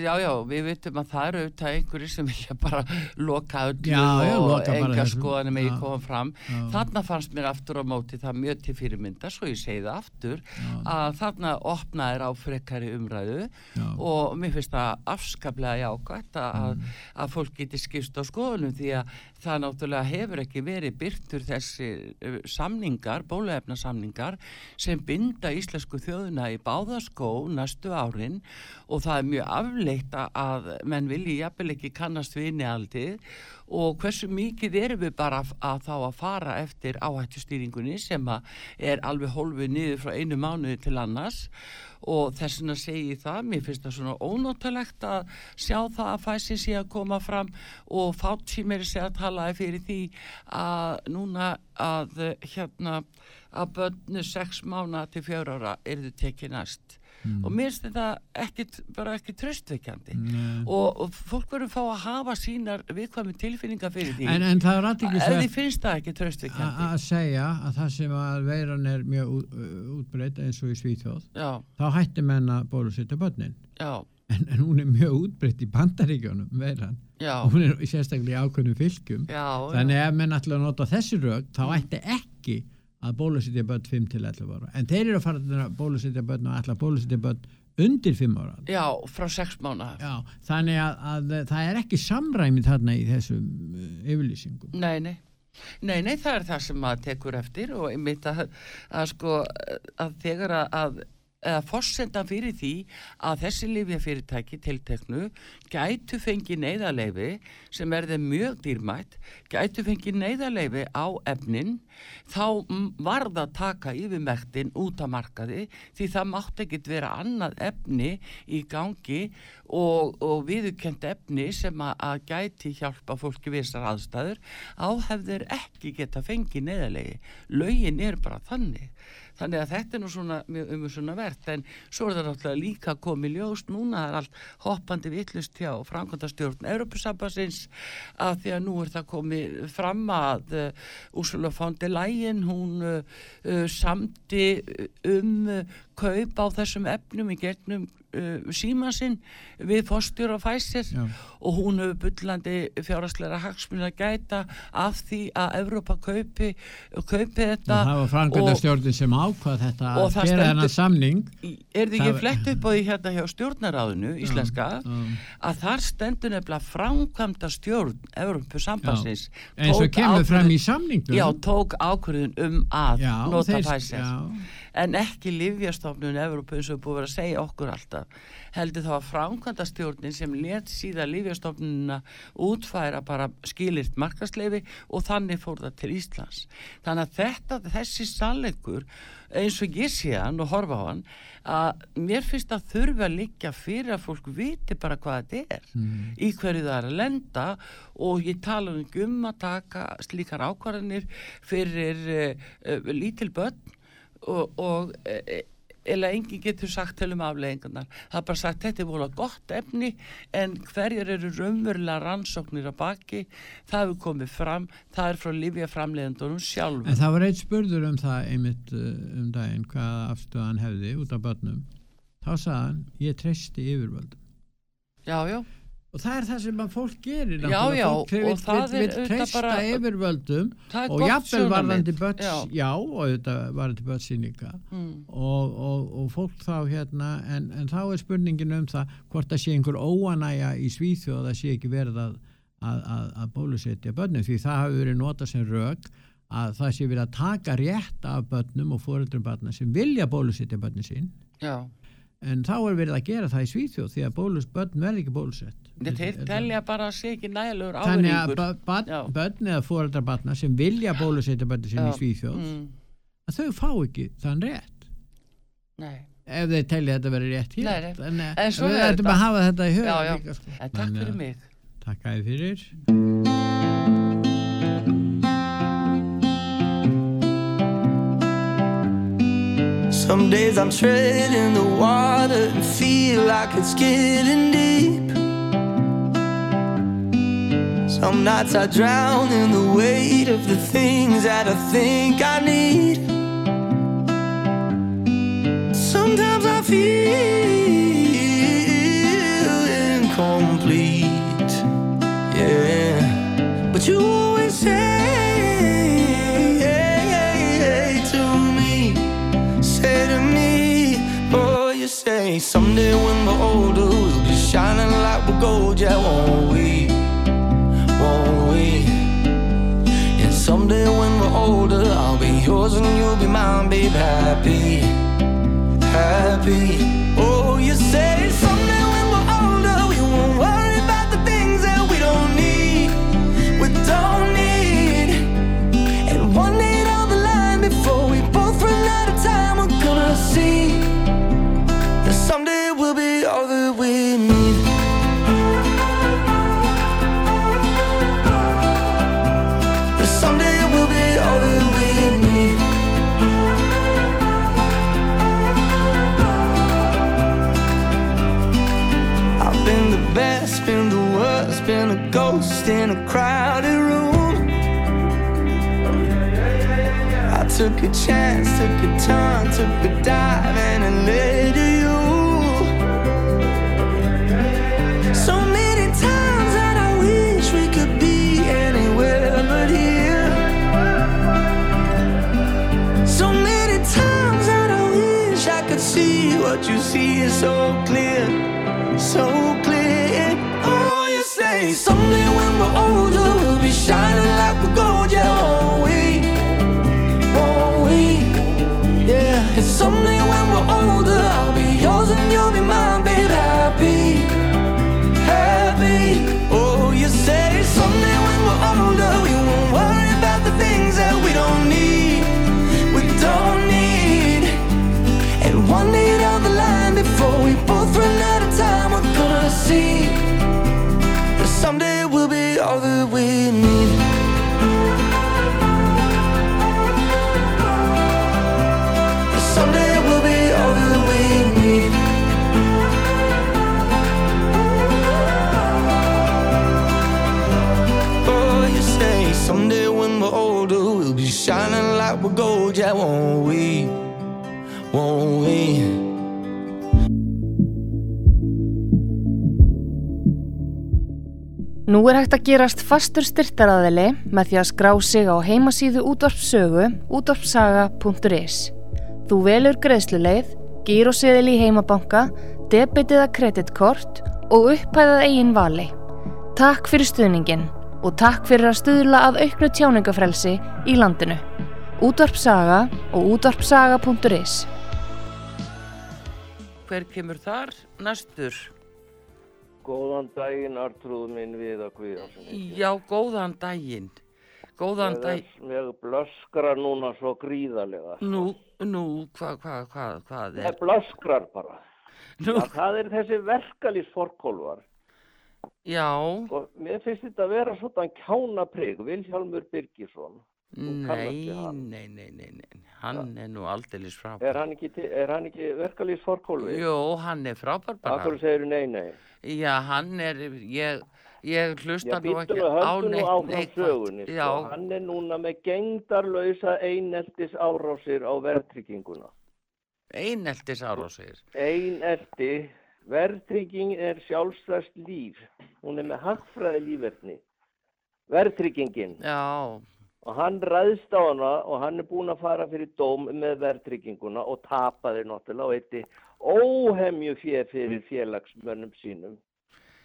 já, já, við veitum að það eru auðvitað einhverju sem vilja bara loka öllu Já, já, og enga skoðanum Já. koma fram. Þarna fannst mér aftur á móti það mjög til fyrirmynda, svo ég segi það aftur, að þarna opnaðir á frekari umræðu og mér finnst það afskaplega jákvæmt að, Mm. að fólk geti skipst á skoðunum því að það náttúrulega hefur ekki verið byrtur þessi samningar, bóluefna samningar sem binda íslensku þjóðuna í báðaskó næstu árin og það er mjög afleitt að- menn vilji jafnvel ekki kannast við innihaldið og hversu mikið erum við bara að, þá að fara eftir áhættustýringunni sem er alveg hólfið niður frá einu mánuði til annars? og þess vegna segi ég það, mér finnst það svona ónóttalegt að sjá það að fæsi sé að koma fram og fátt sem er að talaði fyrir því að núna að hérna að bönnu sex mánu til fjör ára eru þau tekið næst Mm. og mér finnst þetta ekkit, bara ekki tröstveikjandi og, og fólk verður að fá að hafa sínar viðkvæmi tilfinningar fyrir því. En- en það er ef því finnst það ekki tröstveikjandi að segja að það sem að veiran er mjög útbreytt eins og í Svíþjóð Já. þá hætti menn að bólusetja börnin. En, en hún er mjög útbreytt í bandaríkjónum veiran. Já. og hún er sérstaklega í ákveðnum fylgjum Já, þannig ef menn ætla að nota þessi rög þá ætti ekki að bólusetja börn 5 til 11 ára. En þeir eru að fara að bólusetja börn og að bólusetja börn undir 5 ára Já, frá sex mánu Já, þannig að, að það er ekki samræmi þarna í þessum uh, yfirlýsingum. Nei, nei. Nei, nei, það er það sem maður tekur eftir og einmitt að, að sko að þegar að, að eða forsendan fyrir því að þessi lifjafyrirtæki tilteknu gætu fengi neyðarleifi sem er þeim mjög dýrmætt, gætu fengi neyðarleifi á efnin, þá varð að taka yfirmektin út af markaði því það mátt ekkit vera annað efni í gangi og, og viðurkend efni sem að, að gæti hjálpa fólki við þessar aðstæður áhefðir ekki geta fengið neðalegi. Lögin er bara þannig. Þannig að þetta er nú svona mjög um svona verðt en svo er það náttúrulega líka komið ljós núna það er allt hoppandi vittlust hjá framkvæmdastjórn Europasambassins að því að nú er það komið fram að uh, Úrsula von der Leyen hún uh, uh, samdi um uh, kaup á þessum efnum í gegnum uh, símasinn við fórstjóra Pfizer Já. og hún hefur bullandi fjárhagsleira hagsmunni að gæta af því að Evrópa kaupi, kaupi þetta Og það var framkvæmdastjórnin sem ákvað þetta að gera þennan samning. er Það- ekki flett upp á því hérna hjá stjórnaráðinu íslenska að þar stendur nefnilega framkvæmda stjórn Evrópu sambansins Já. Eins og kemur fram í samningnum. já, tók ákvörðun um að Já, nota já. en ekki Livjastofnun Evrópu eins og búið að segja okkur alltaf heldur þá að framkvæmda stjórnin sem let síðan Livjastofnunina útfæra bara skilirt markasleifi og þannig fór það til Íslands. Þannig að þetta, þessi sannleikur eins og ég sé hann og horfa á hann að mér finnst að þurfa að liggja fyrir að fólk viti bara hvað þetta er Mm. í hverju það er að lenda. Og ég tala um að taka slíkar ákvarðanir fyrir uh, uh, lítil börn og, og uh, eða enginn getur sagt til um afleggingarnar það er bara sagt þetta er vola gott efni en hverjar eru raunverulega rannsóknir að baki það hefur komið fram, það er frá Livja framleiðendunum sjálfum En það var eitt spurður um það einmitt uh, um daginn hvað afstöðan hefði út af börnum. Þá sagði hann, ég treysti yfirvöldum. já, já, Og það er það sem að fólk gerir. Já, já, fólk og er vill auðvitað treysta bara- yfirvöldum og jafnvel varðandi börns, Já. já. og auðvitað varðandi börnsýninga Mm. og, og, og fólk þá hérna en, en þá er spurningin um það hvort það sé einhver óanæja í Svíþjóð að það sé ekki verið að, að, að, að bólusetja börnum því það hafi verið nota sem rök að það sé verið að taka rétt af börnum og fóreldrum barna sem vilja bólusetja börnin sín já en þá er verið að gera það í Svíþjóð því að bólus, börn verði ekki bólusett þeir telja bara að sé ekki nægilegur þannig að börn eða fóreldrar barna sem vilja bólusetja börnin sín Já. í Svíþjóð Mm. að þau fá ekki þann rétt Nei. ef þeir telja þetta verið rétt hér Nei, nei. En svo við þetta. að hafa þetta í huga Já, já. líka, sko. En takk fyrir mig. Takk að þið fyrir Some days I'm treading the water and feel like it's getting deep. Some nights I drown in the weight of the things that I think I need. Sometimes I feel incomplete. Yeah. But you always say to me, say to me, oh, you say someday when we're older, we'll be shining like we're gold, yeah, won't we? Someday when we're older, I'll be yours and you'll be mine, babe, happy, happy. Oh, you say someday in a crowded room. I took a chance, took a turn, took a dive, and it led to you. So many times that I wish we could be anywhere but here. So many times that I wish I could see what you see is so clear, so clear. Someday when we're older, we'll be shining like we're gold, yeah, won't we? Won't we? Yeah, and someday won't we? Won't we? Nú er hægt að gerast fastur styrtaraðili með því að skrá sig á heimasíðu útvarpsögu útvarpsaga.is. Þú velur greiðsluleið, gíróseðil í heimabanka, debitið að kreditkort og upphæðað eigin vali. Takk fyrir stuðningin og takk fyrir að stuðla að auknu tjáningafrelsi í landinu. Útvarpsaga og útvarpsaga.is. Hver kemur þar næstur? Góðan daginn, Artrúð minn við að kviða. Já, góðan daginn. Góðan daginn. er- Ég blöskra núna svo gríðarlega. Nú, nú, hvað, hvað, hvað, hvað Það er? blöskrar bara. Nú. Það er þessi verkalýsforkólvar. Já, Og mér finnst þetta að vera svona kjánaprygg, Vilhjálmur Birgisson. Þú nei, nei, nei, nei, nei, hann er nú aldeilis frábær. Er hann ekki, ekki verkalýsforkólfi? Jú, hann er frábær bara. Akkur segir nei, nei. Já, hann er, ég, ég hlusta nú ekki á neitt sögunni. Sko. Já, Hann er núna með gengdarlausa eineltis árásir á verðtrygginguna. eineltis árásir. Einelti, verðtrygging er sjálfstæðst líf. Hún er með hagfræði lífverðni. Verðtryggingin. Já. Og hann ræðst á hana og hann er búinn að fara fyrir dóm með verðtrygginguna og tapaði náttúrulega og eitti óhemju fjö fyrir félagsmönnum sínum.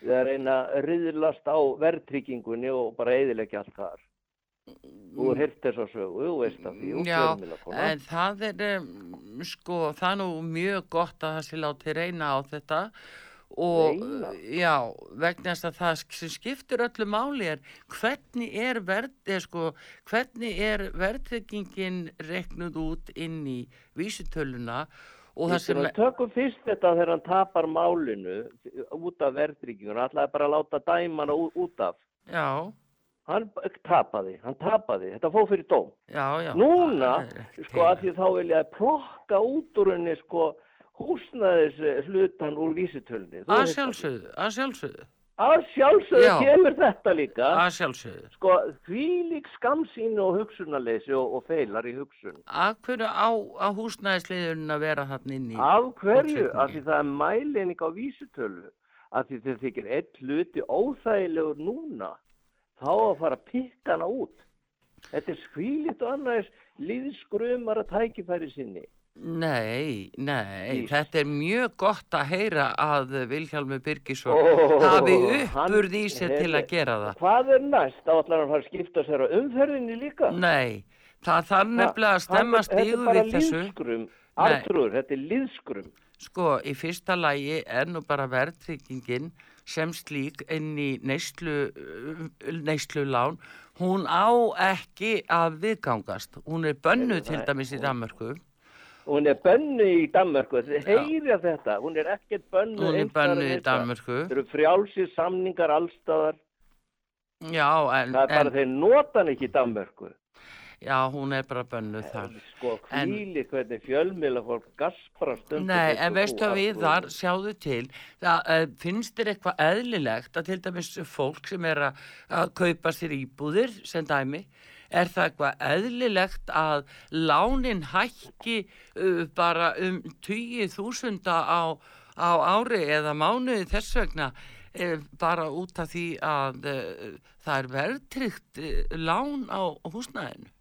Það er eina riðlast á verðtryggingunni og bara eðilegja allt þar. Þú er heyrt þess að sögu, þú veist af því, Já, en það er, sko, það er nú mjög gott að það sé láti reyna á þetta og, Reyna? já, vegna þess að það sem skiptir öllu máli er hvernig er verð, er, sko, hvernig er verðtryggingin reknud út inn í vísitöluna og það sem, tökum fyrst þetta þegar hann tapar málinu út af verðtryggingun, ætlaði bara að láta dæma hana ú- út af. já, Hann tapaði, hann tapaði, þetta fóð fyrir dóm. já, já. Núna, sko, að því þá vil ég plokka út úr henni, sko, húsnæðis eh, hlutan úr vísitölni. Að sjálfsögðu, að sjálfsögðu. Að sjálfsögðu Já. kemur þetta líka. Að sjálfsögðu. Sko, þvílík skamsýn og hugsunarleysi og, og feilar í hugsun. Af hverju á, á húsnæðisliðurinn að vera þarna inn í? Af hverju? Af því það er mælining á vísitölu. Af því þegar þykir einn hluti óþægilegur núna, þá að fara að pikka hana út. Þetta er skvílitt og annars líðskrumar að tækifæri sinni. Nei, nei, Ís. þetta er mjög gott að heyra að Vilhjálmur Birgisson Ó, hafi uppurð í sér til að gera það. Hvað er næst? Þá ætlar hann að fara að skipta sér á umferðinni líka? Nei, það þarf nefnilega að stemma stígu Þetta er við bara þessu. líðskrum. Nei. Artrúður, þetta er líðskrum. Sko, í fyrsta lagi er nú bara verðtryggingin sem slík inn í neyslu, neyslulán. Hún á ekki að viðgangast. Hún er bönnuð til dæmis í Danmörku. Hún er bönnu í Danmörku, þið heyrja þetta, hún er ekkert bönnu Hún er bönnuð í. Danmörku. Það eru frjálsir samningar allstaðar, Já, en, það er bara en þeir nota hann ekki í Danmörku. Já, hún er bara bönnuð þar. Sko, hvíli hvernig fjölmiðla fólk gaspra stundum. Nei, en veistu að við þar sjáðu til, það, uh, finnst þér eitthvað eðlilegt að til dæmis fólk sem er að, að kaupa sér íbúðir sem dæmi, er það eitthvað eðlilegt að lánin hækki uh, bara um 20.000 á, á ári eða mánuði þess vegna uh, bara út af því að uh, það er verðtryggt uh, lán á húsnæðinu.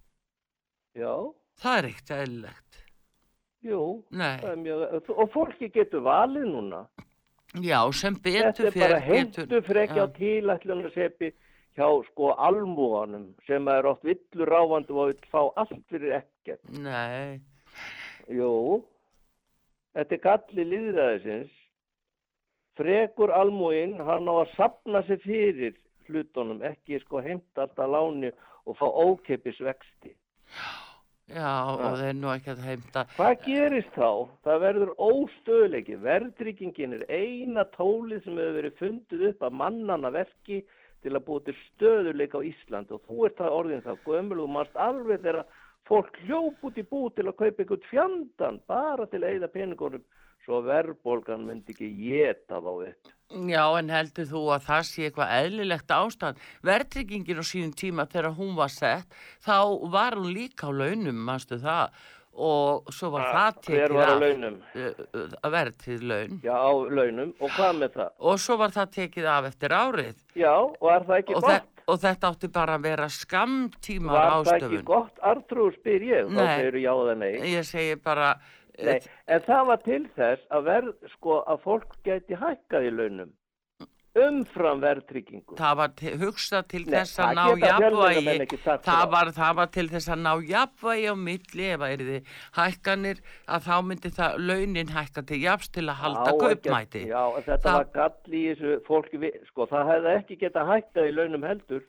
Já, Það er ekkert eðlilegt. jú, Nei. mjög, og fólki getur valið núna. Já, sem Þetta betur er bara heimtu frekja á tilætlunarseppi hjá sko almúanum sem er oft villur ráfandi og vill fá allt fyrir ekkert. Nei, Jú, þetta er galli líðræðisins. Frekur almúin, hann á að sapna sig fyrir hlutunum, ekki sko heimta alltaf láni og fá ókeipis vexti. já, og þeir nú ekki að heimta. Hvað gerist þá? Það verður óstöðleiki. Verðtryggingin er eina tólið sem hefur verið fundið upp að mannana verki til að búa til stöðuleika á Ísland og þú ert það orðin það gömul og mást alveg þegar fólk hljóp út í bú til að kaupa einhvern fjandan bara til að eyða peningunum svo verðbólgan myndi ekki geta þá upp. Já, en heldur þú að það sé eitthvað eðlilegt ástand? Verðtryggingin á síðum tíma þegar hún var sett, þá var hún líka á launum, mannstu það, og svo var það tekið var á launum? að verðtryggð laun. Já, á launum og hvað með það? Og svo var það tekið af eftir árið. Já, og er það ekki og, gott? þe og þetta átti bara að vera skamtíma Var það ástöfun. ekki gott artrúr spyr ég? Þá segir já. Ég segi bara, Nei, en það var til þess að verð, sko, að fólk geti hækkað í launum umfram verðtryggingu. það var til, hugsað til Nei, þess að ná jafnvægi það var, það var til þess að ná jafnvægi á milli ef að er þið hækkanir að þá myndi það launin hækka til jafns til að halda kaupmæti Já, þetta Það- var gall í þessu fólki, sko, það hefði ekki getað hækkað í launum heldur.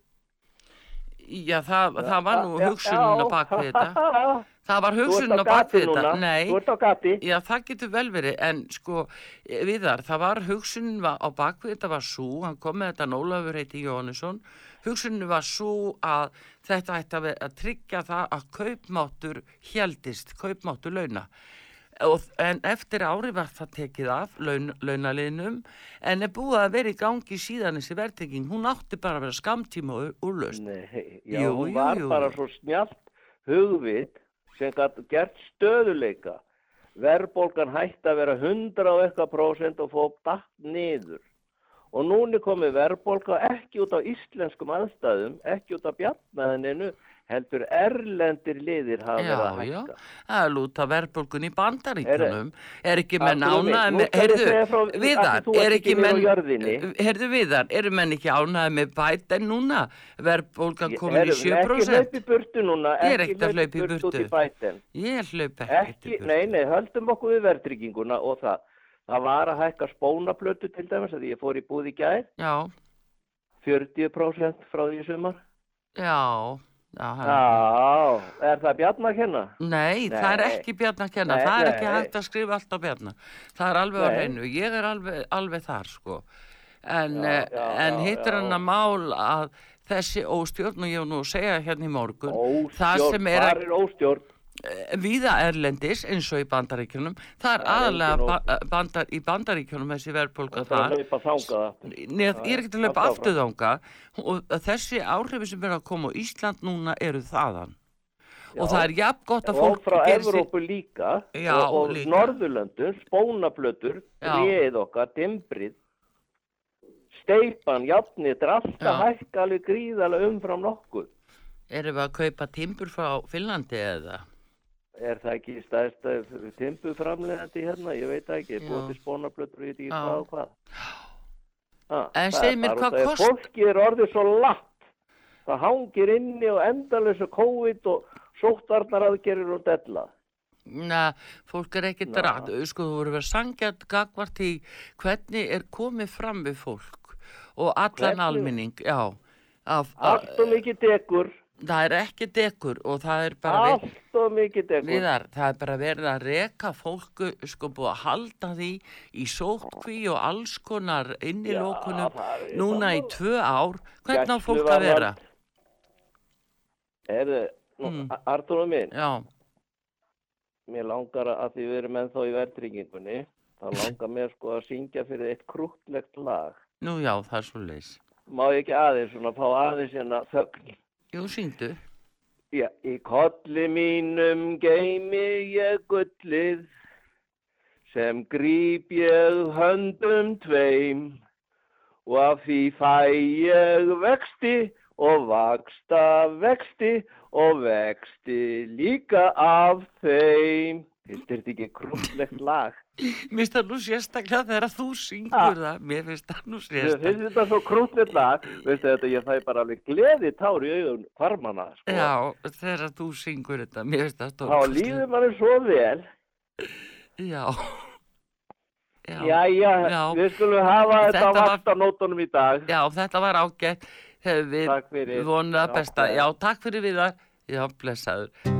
Já, það, það var nú já. bak við þetta. (laughs) (laughs) Það var hugsunin á á bak gati við þetta. Nei. Þú ert á gati. Já, það getur vel verið, en sko, viðar, það var hugsunin á bak við þetta var svo, hann kom með þetta Nólafur heiti Jóhannesson, hugsunin var svo að þetta ætti að, að tryggja það að kaupmáttur heldist, kaupmáttur launa. Og, en eftir ári var það tekið af laun, launaliðnum en er búið að vera í gangi síðan þessi verðtrygging, hún átti bara að vera skamtíma og úrlaust. Nei, já, hún var bara svo snjált hugvit sem gætt gert stöðuleika. Verðbólgan hætti að vera 100 og eitthvað prósent og fóð dætt niður. Og núna er komið verðbólga ekki út á íslenskum aðstæðum, ekki út á bjarnaðininu, heldur erlendir liðir hafa verið að Já, já, hækka. það er lúta verðbólgun í bandaríkjunum, er ekki menn nú með, heyrðu, viðar, er ekki ekki menn, heyrðu viðar, eru menn ekki ánæði með bæten núna, verðbólgan komin í Heyrðu, 7%? Ekki hlaupi burtu núna, að hlaupa í út burtu. í bæten. Ég hlaup ekki. Ekki, nei, nei, höldum okkur við verðtrygginguna og það. Það var að hækka spónaplötu til dæmis að ég fór í búð í gær, Já, 40% frá því sumar. já, já, er- Já, er það Bjarn að kenna? Nei, það er ekki Bjarn að kenna, Nei, það er ekki nei. hægt að skrifa allt á Bjarn. Það er alveg á Nei. hreinu, ég er alveg, alveg þar sko. En, eh, en hittir hann að mál að þessi óstjórn og ég var nú að segja hérna í morgun, Óstjórn, sem er hvar að er óstjórn? Víða erlendis eins og í bandaríkjunum, það er aðalega ba bandar, í bandaríkjunum þessi verðbólga Það að. Nei, ég er ekki að hlaupa haltu aftur þanga og þessi áhrifi sem er að koma á Ísland núna eru þaðan. Og Já. það er jafn gott að Og fólk frá geri sig- Evrópu líka Já, og, og líka. Norðurlöndum, spónaplötur, Já. tréið okkar, dimbrið, steipan, er alltaf Já. hækka alveg gríðarlega umfram nokkuð. Erum við að kaupa timbur frá Finnlandi eða? Er það ekki stæðst timpuframlegandi hérna? Ég veit ekki, búið til spónaplötur og ég veit ekki hvað og hvað. Ah, En er mér, hvað kost- Fólkið er orðið svo latt. Það hangir inni og endalösa COVID og sóttarnar aðgerir og della. Na, fólk er ekkert Na. rætt, sko, þú voru verið sangjart gagvart í hvernig er komið fram við fólk og allan Hvernig? almenning, já. Af, Allt og mikið degur. Það er ekki dekur og það er bara... Allt og mikið degur. Viðar, það er bara verið að reka fólku, sko búið að halda því í sótkví og alls konar innilókunum það er núna í tvö ár. Hvernig á fólk að vera? Erðu, Mm. Artúrum minn, Já, mér langar að því við erum ennþá í verðtryggingunni, þá langar mér sko að syngja fyrir eitt krúttlegt lag. nú já, það er svo leis. Má ég ekki aðeins svona fá aðeins hérna þögn? Jú, syngdu. Já, í kolli mínum geimi ég gullið sem gríp ég höndum tveim og af því fæ ég vexti og vaksta vexti og vexti líka af þeim. Þetta ekki krúllegt lag? Mér finnst það nú sérstaklega þegar þú syngur Ah. það. Mér finnst það nú Mér finnst sérstaklega. þetta svo krúllegt lag, veistu þetta, ég fæ bara alveg gleði tár í augun hvarmana, sko. Já, þegar þú syngur þetta. Mér finnst það Þá stórkostlegt. líður manni svo vel. Já. Já. Jæja, Já. við skulum hafa þetta, á nótunum í dag. Já, þetta var ágætt. Þegar við það Já, besta. Já, takk fyrir við það. Já, blessaður.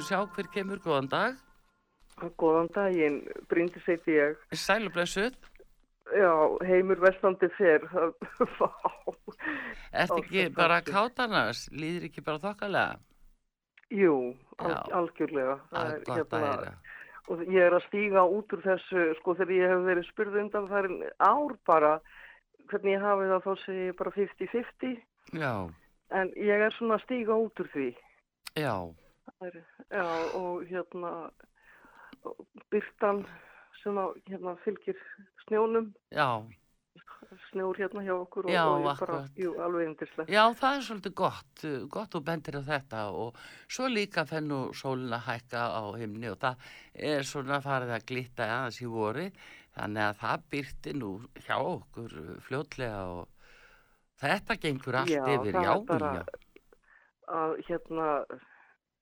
Skulum sjá hver kemur, góðan dag. Góðan daginn, Bryndis heiti ég. Sælublessuð. Já, heimur vestandi fer. (laughs) Vá. Ertu ekki bara kátanars? Líður ekki bara þokkalega? Jú, al Já. algjörlega. Það er gott að heyra. Og ég er að stíga út úr þessu, sko, þegar ég hef verið spurð undan farin ár bara, hvernig ég hafi það, þá ég bara 50-50. Já, En ég er svona að stíga út úr því. já, Er, já, og hérna, byrtan sem að, hérna, fylgir snjónum, já. snjór hérna hjá okkur og, Já, og ég bara, jú, alveg yndislegt. Já, það er svolítið gott, gott og bendir á þetta og svo líka fenn nú sólin að hækka á himni og það er svona farið að glitta aðeins í voru þannig að það byrti nú hjá okkur fljótlega og þetta gengur allt Já, yfir, já, já, að hérna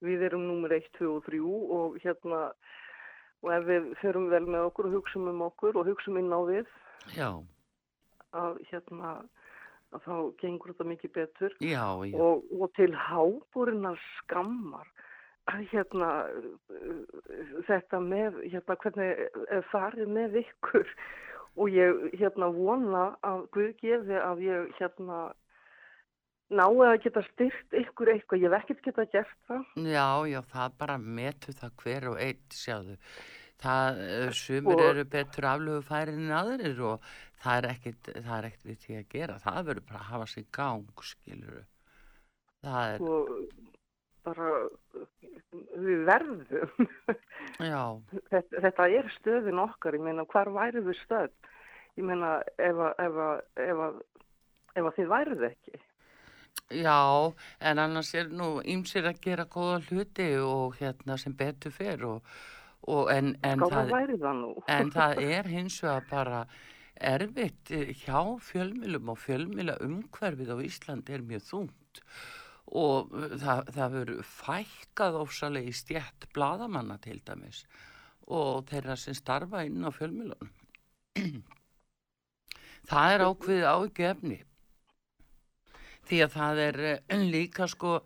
við erum númer 1, 2 og 3 og hérna og ef við förum vel með okkur og hugsaum um okkur og hugsaum inn á við já, að hérna að þá gengur þetta mikið betur. Já, já, og, og til hábúrinnar skammar að hérna þetta með hérna hvernig er farið með ykkur. Og ég hérna vona að Guð gefi að ég hérna nái að geta styrt ykkur eitthvað, ég ekkert geta gert það. Já, já, það bara metu það hver og einn, sjáðu. Það, uh, sumir Og- eru betur aflögu færi en aðrir og það er ekkit, það er ekkit við því að gera. Það verður bara að hafa sig í gang, skilur Það er, og bara við verðum. Já, þetta, þetta er stöðin okkar, ég meina hvar væri við stöð ég meina ef að, ef að, ef að, ef að þið værið ekki Já, en annars er nú ýmsir að gera góða hluti og hérna sem betur fer og, og en, en, Skára það, það en (laughs) það er hins vegar bara erfitt eh, hjá fjölmilum og fjölmila umhverfið á Íslandi er mjög þungt og eh, það, það verður fækkað ofsalega í stjætt bladamanna til dæmis og þeirra sem starfa inn á fjölmilunum. (clears throat) það er ákveðið ágefni því að það er eh, (clears throat) líka sko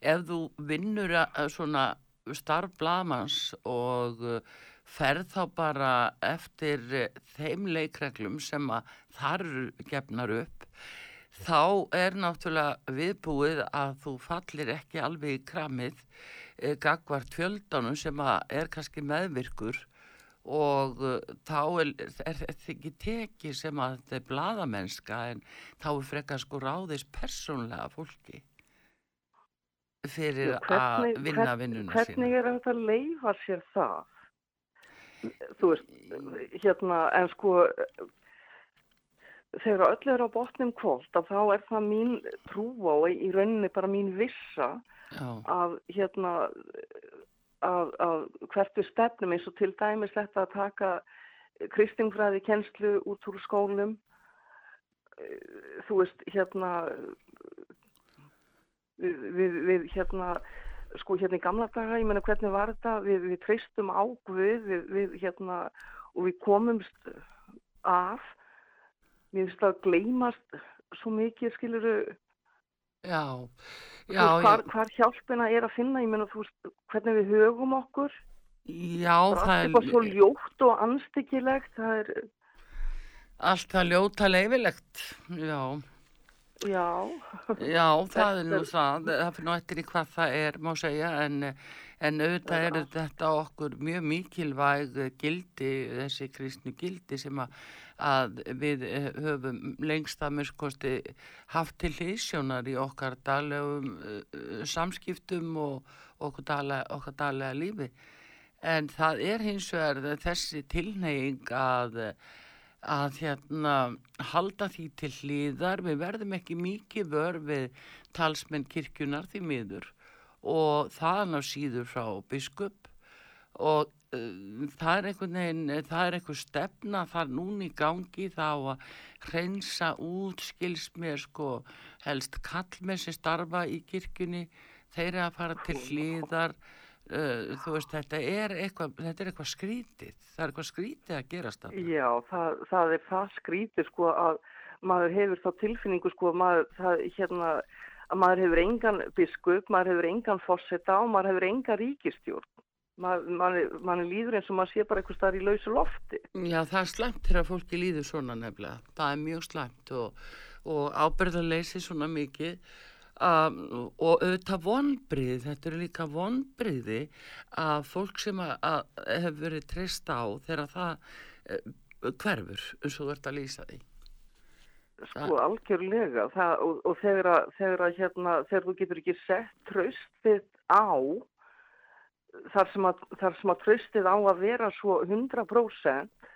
ef þú vinnur svona starf blaðmanns og eh, ferð þá bara eftir eh, þeim leikreglum sem að þar gefnar upp þá er náttúrulega viðbúið að þú fallir ekki alveg í kramið gagvart fjöldanum sem að er kannski meðvirkur og uh, þá er, er þetta ekki tekið sem að þetta er bladamennska en þá er frekar sko ráðis persónlega fólki fyrir að vinna vinnuna sína. hvernig er þetta að leifa sér það þú veist hérna en sko þegar öll er á botnum kvólt að þá er það mín trú á í rauninni bara mín vissa Já, að hérna að, að hvert við stefnum eins og til dæmis þetta að taka kristingfræði kennslu út úr skólum. Eh, þú veist hérna við, við, við hérna sko hérna í gamla daga, ég meina hvernig var þetta? Við, við treystum á Guð við, við hérna og við komumst af. Mér finnst að gleymast svo mikið skiluru já, já, hvar, hvar hjálpina er að finna, ég meina þú veist, hvernig við högum okkur, já það það er svo er ljótt og anstyggilegt, það er, allt það ljóta leifilegt, já. já, Já, (laughs) það er nú það, það fyrir nú eftir í hvað það er, má segja, en, en auðvitað eru þetta okkur mjög mikilvæg gildi, þessi kristnu gildi sem að, að við eh, höfum lengst að myrkosti haft til hlýsjónar í okkar daglegum uh, samskiptum og okkar daglega, daglega lífi. En það er hins vegar þessi tilneying að að hérna halda því til hlýðar, við verðum ekki mikið vör við talsmenn kirkjunar því miður og þaðan á síður frá biskup og uh, það er einhvern veginn, það er einhver stefna þar núna í gangi þá að hreinsa út skils mér sko helst kallmenn sem starfa í kirkjunni þeir að fara til hlýðar uh, þú veist þetta er eitthvað, þetta er eitthvað skrítið það er eitthvað skrítið að gerast þarna. já, það, það er það skrítið sko að maður hefur þá tilfinningu sko að maður, það, hérna, að maður hefur engan biskup, maður hefur engan fósetta og maður hefur engan ríkistjórn. Maður, manni, manni líður eins og maður sé bara eitthvað starf í lausu lofti. Já, það er slæmt þegar fólki líður svona nefnilega. Það er mjög slæmt og, og ábyrðarleysi svona mikið um, og auðvitað vonbriði, þetta eru líka vonbriði að fólk sem að, að hefur verið treyst á þegar það uh, hverfur, eins og ert að lýsa því. Sko algjörlega. Það, og, og þegar, að, þegar, að, hérna, þegar þú getur ekki sett tröstið á þar sem að, þar sem að tröstið á að vera svo 100%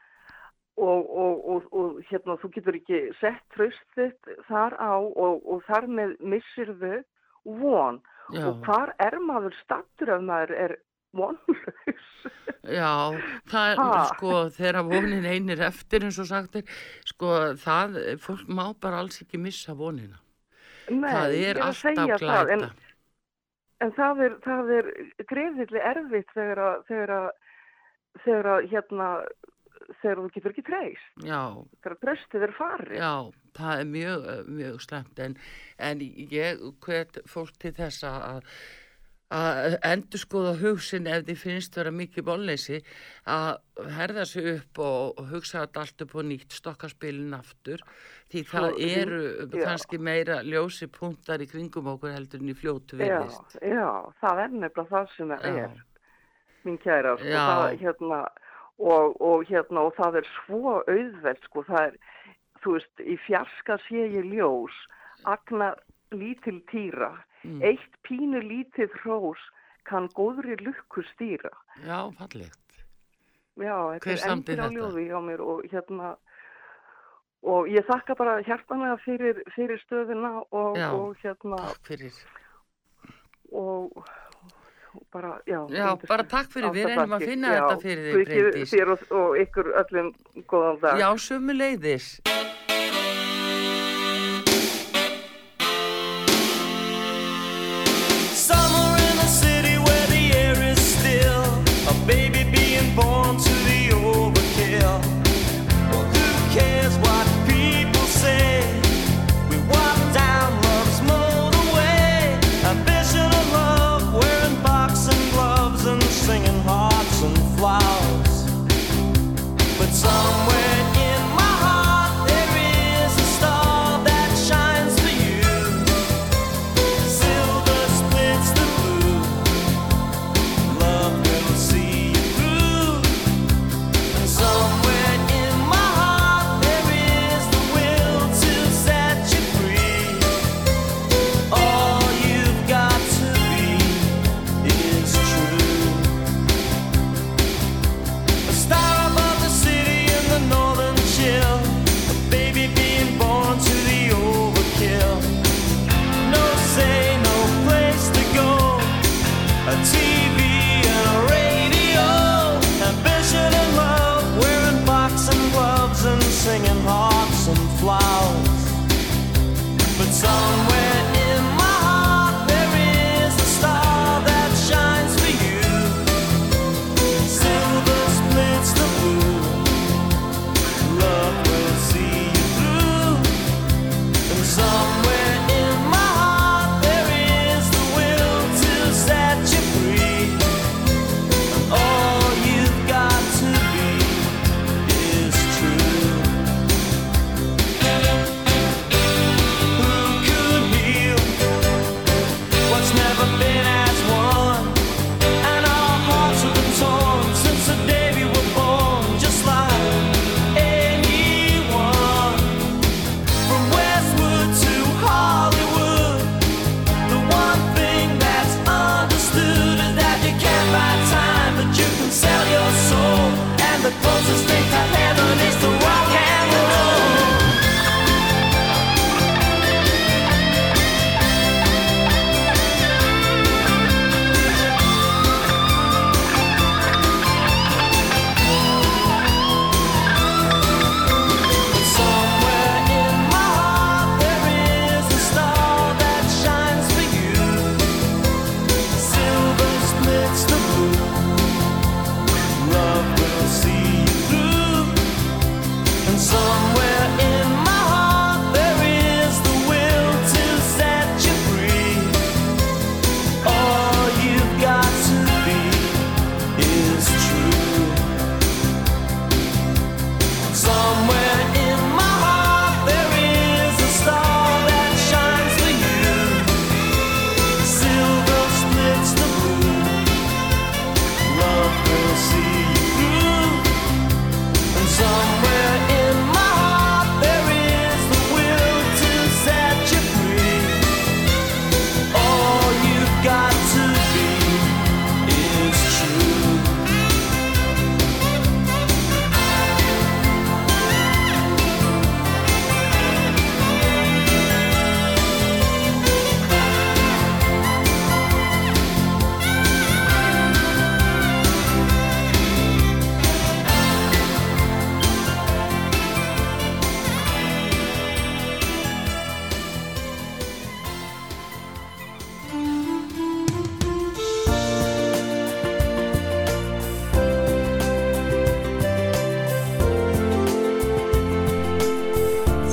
og, og, og, og hérna þú getur ekki sett tröstið þar á og þar með missir þau von. Já. og hvar er maður stattur ef maður er vonlaus Já, það er Ha? sko þegar vonin einir eftir eins og sagt er, sko það, fólk má bara alls ekki missa vonina. Nei, það er alltaf það, en- glæta. En það er, það er greiðillig erfitt þegar að, þegar að, þegar að, hérna, þegar þú getur ekki treyst. Já, Þegar tröstið er farið. já, það er mjög, mjög slemt en, en ég hvet fólk til þess að að endur skoða hugsin ef þið finnst vera mikið bólleysi að herða sig upp og, hugsa allt upp og nýtt stokkaspilin aftur því Svo- það eru já. kannski meira ljósi punktar í kringum okkur heldur en í fljótu Já, virðist. já, það er nefnilega það sem það Já. er, mín kæra, sko, Já. það, hérna, og, og hérna, og það er svo auðvelt, sko, það er, þú veist, í fjarska sé ég ljós, agna lítil týra, Mm. eitt pínu lítið hrós kann góðri lukku stýra. Já, fallegt. Já, þetta er endur á ljóði hjá mér og hérna, og ég þakka bara hjartanlega fyrir, fyrir stöðuna og, Já. og hérna, og, bara, já. Já, bara takk fyrir, við reynum að finna Já, þetta fyrir þig, og, og ykkur öllum góðan dag. Já, sömu leiðis. while.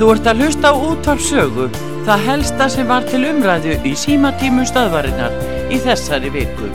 Þú ert að hlusta á útvarp sögu, það helsta sem var til umræðu í símatímum stöðvarinnar í þessari viku.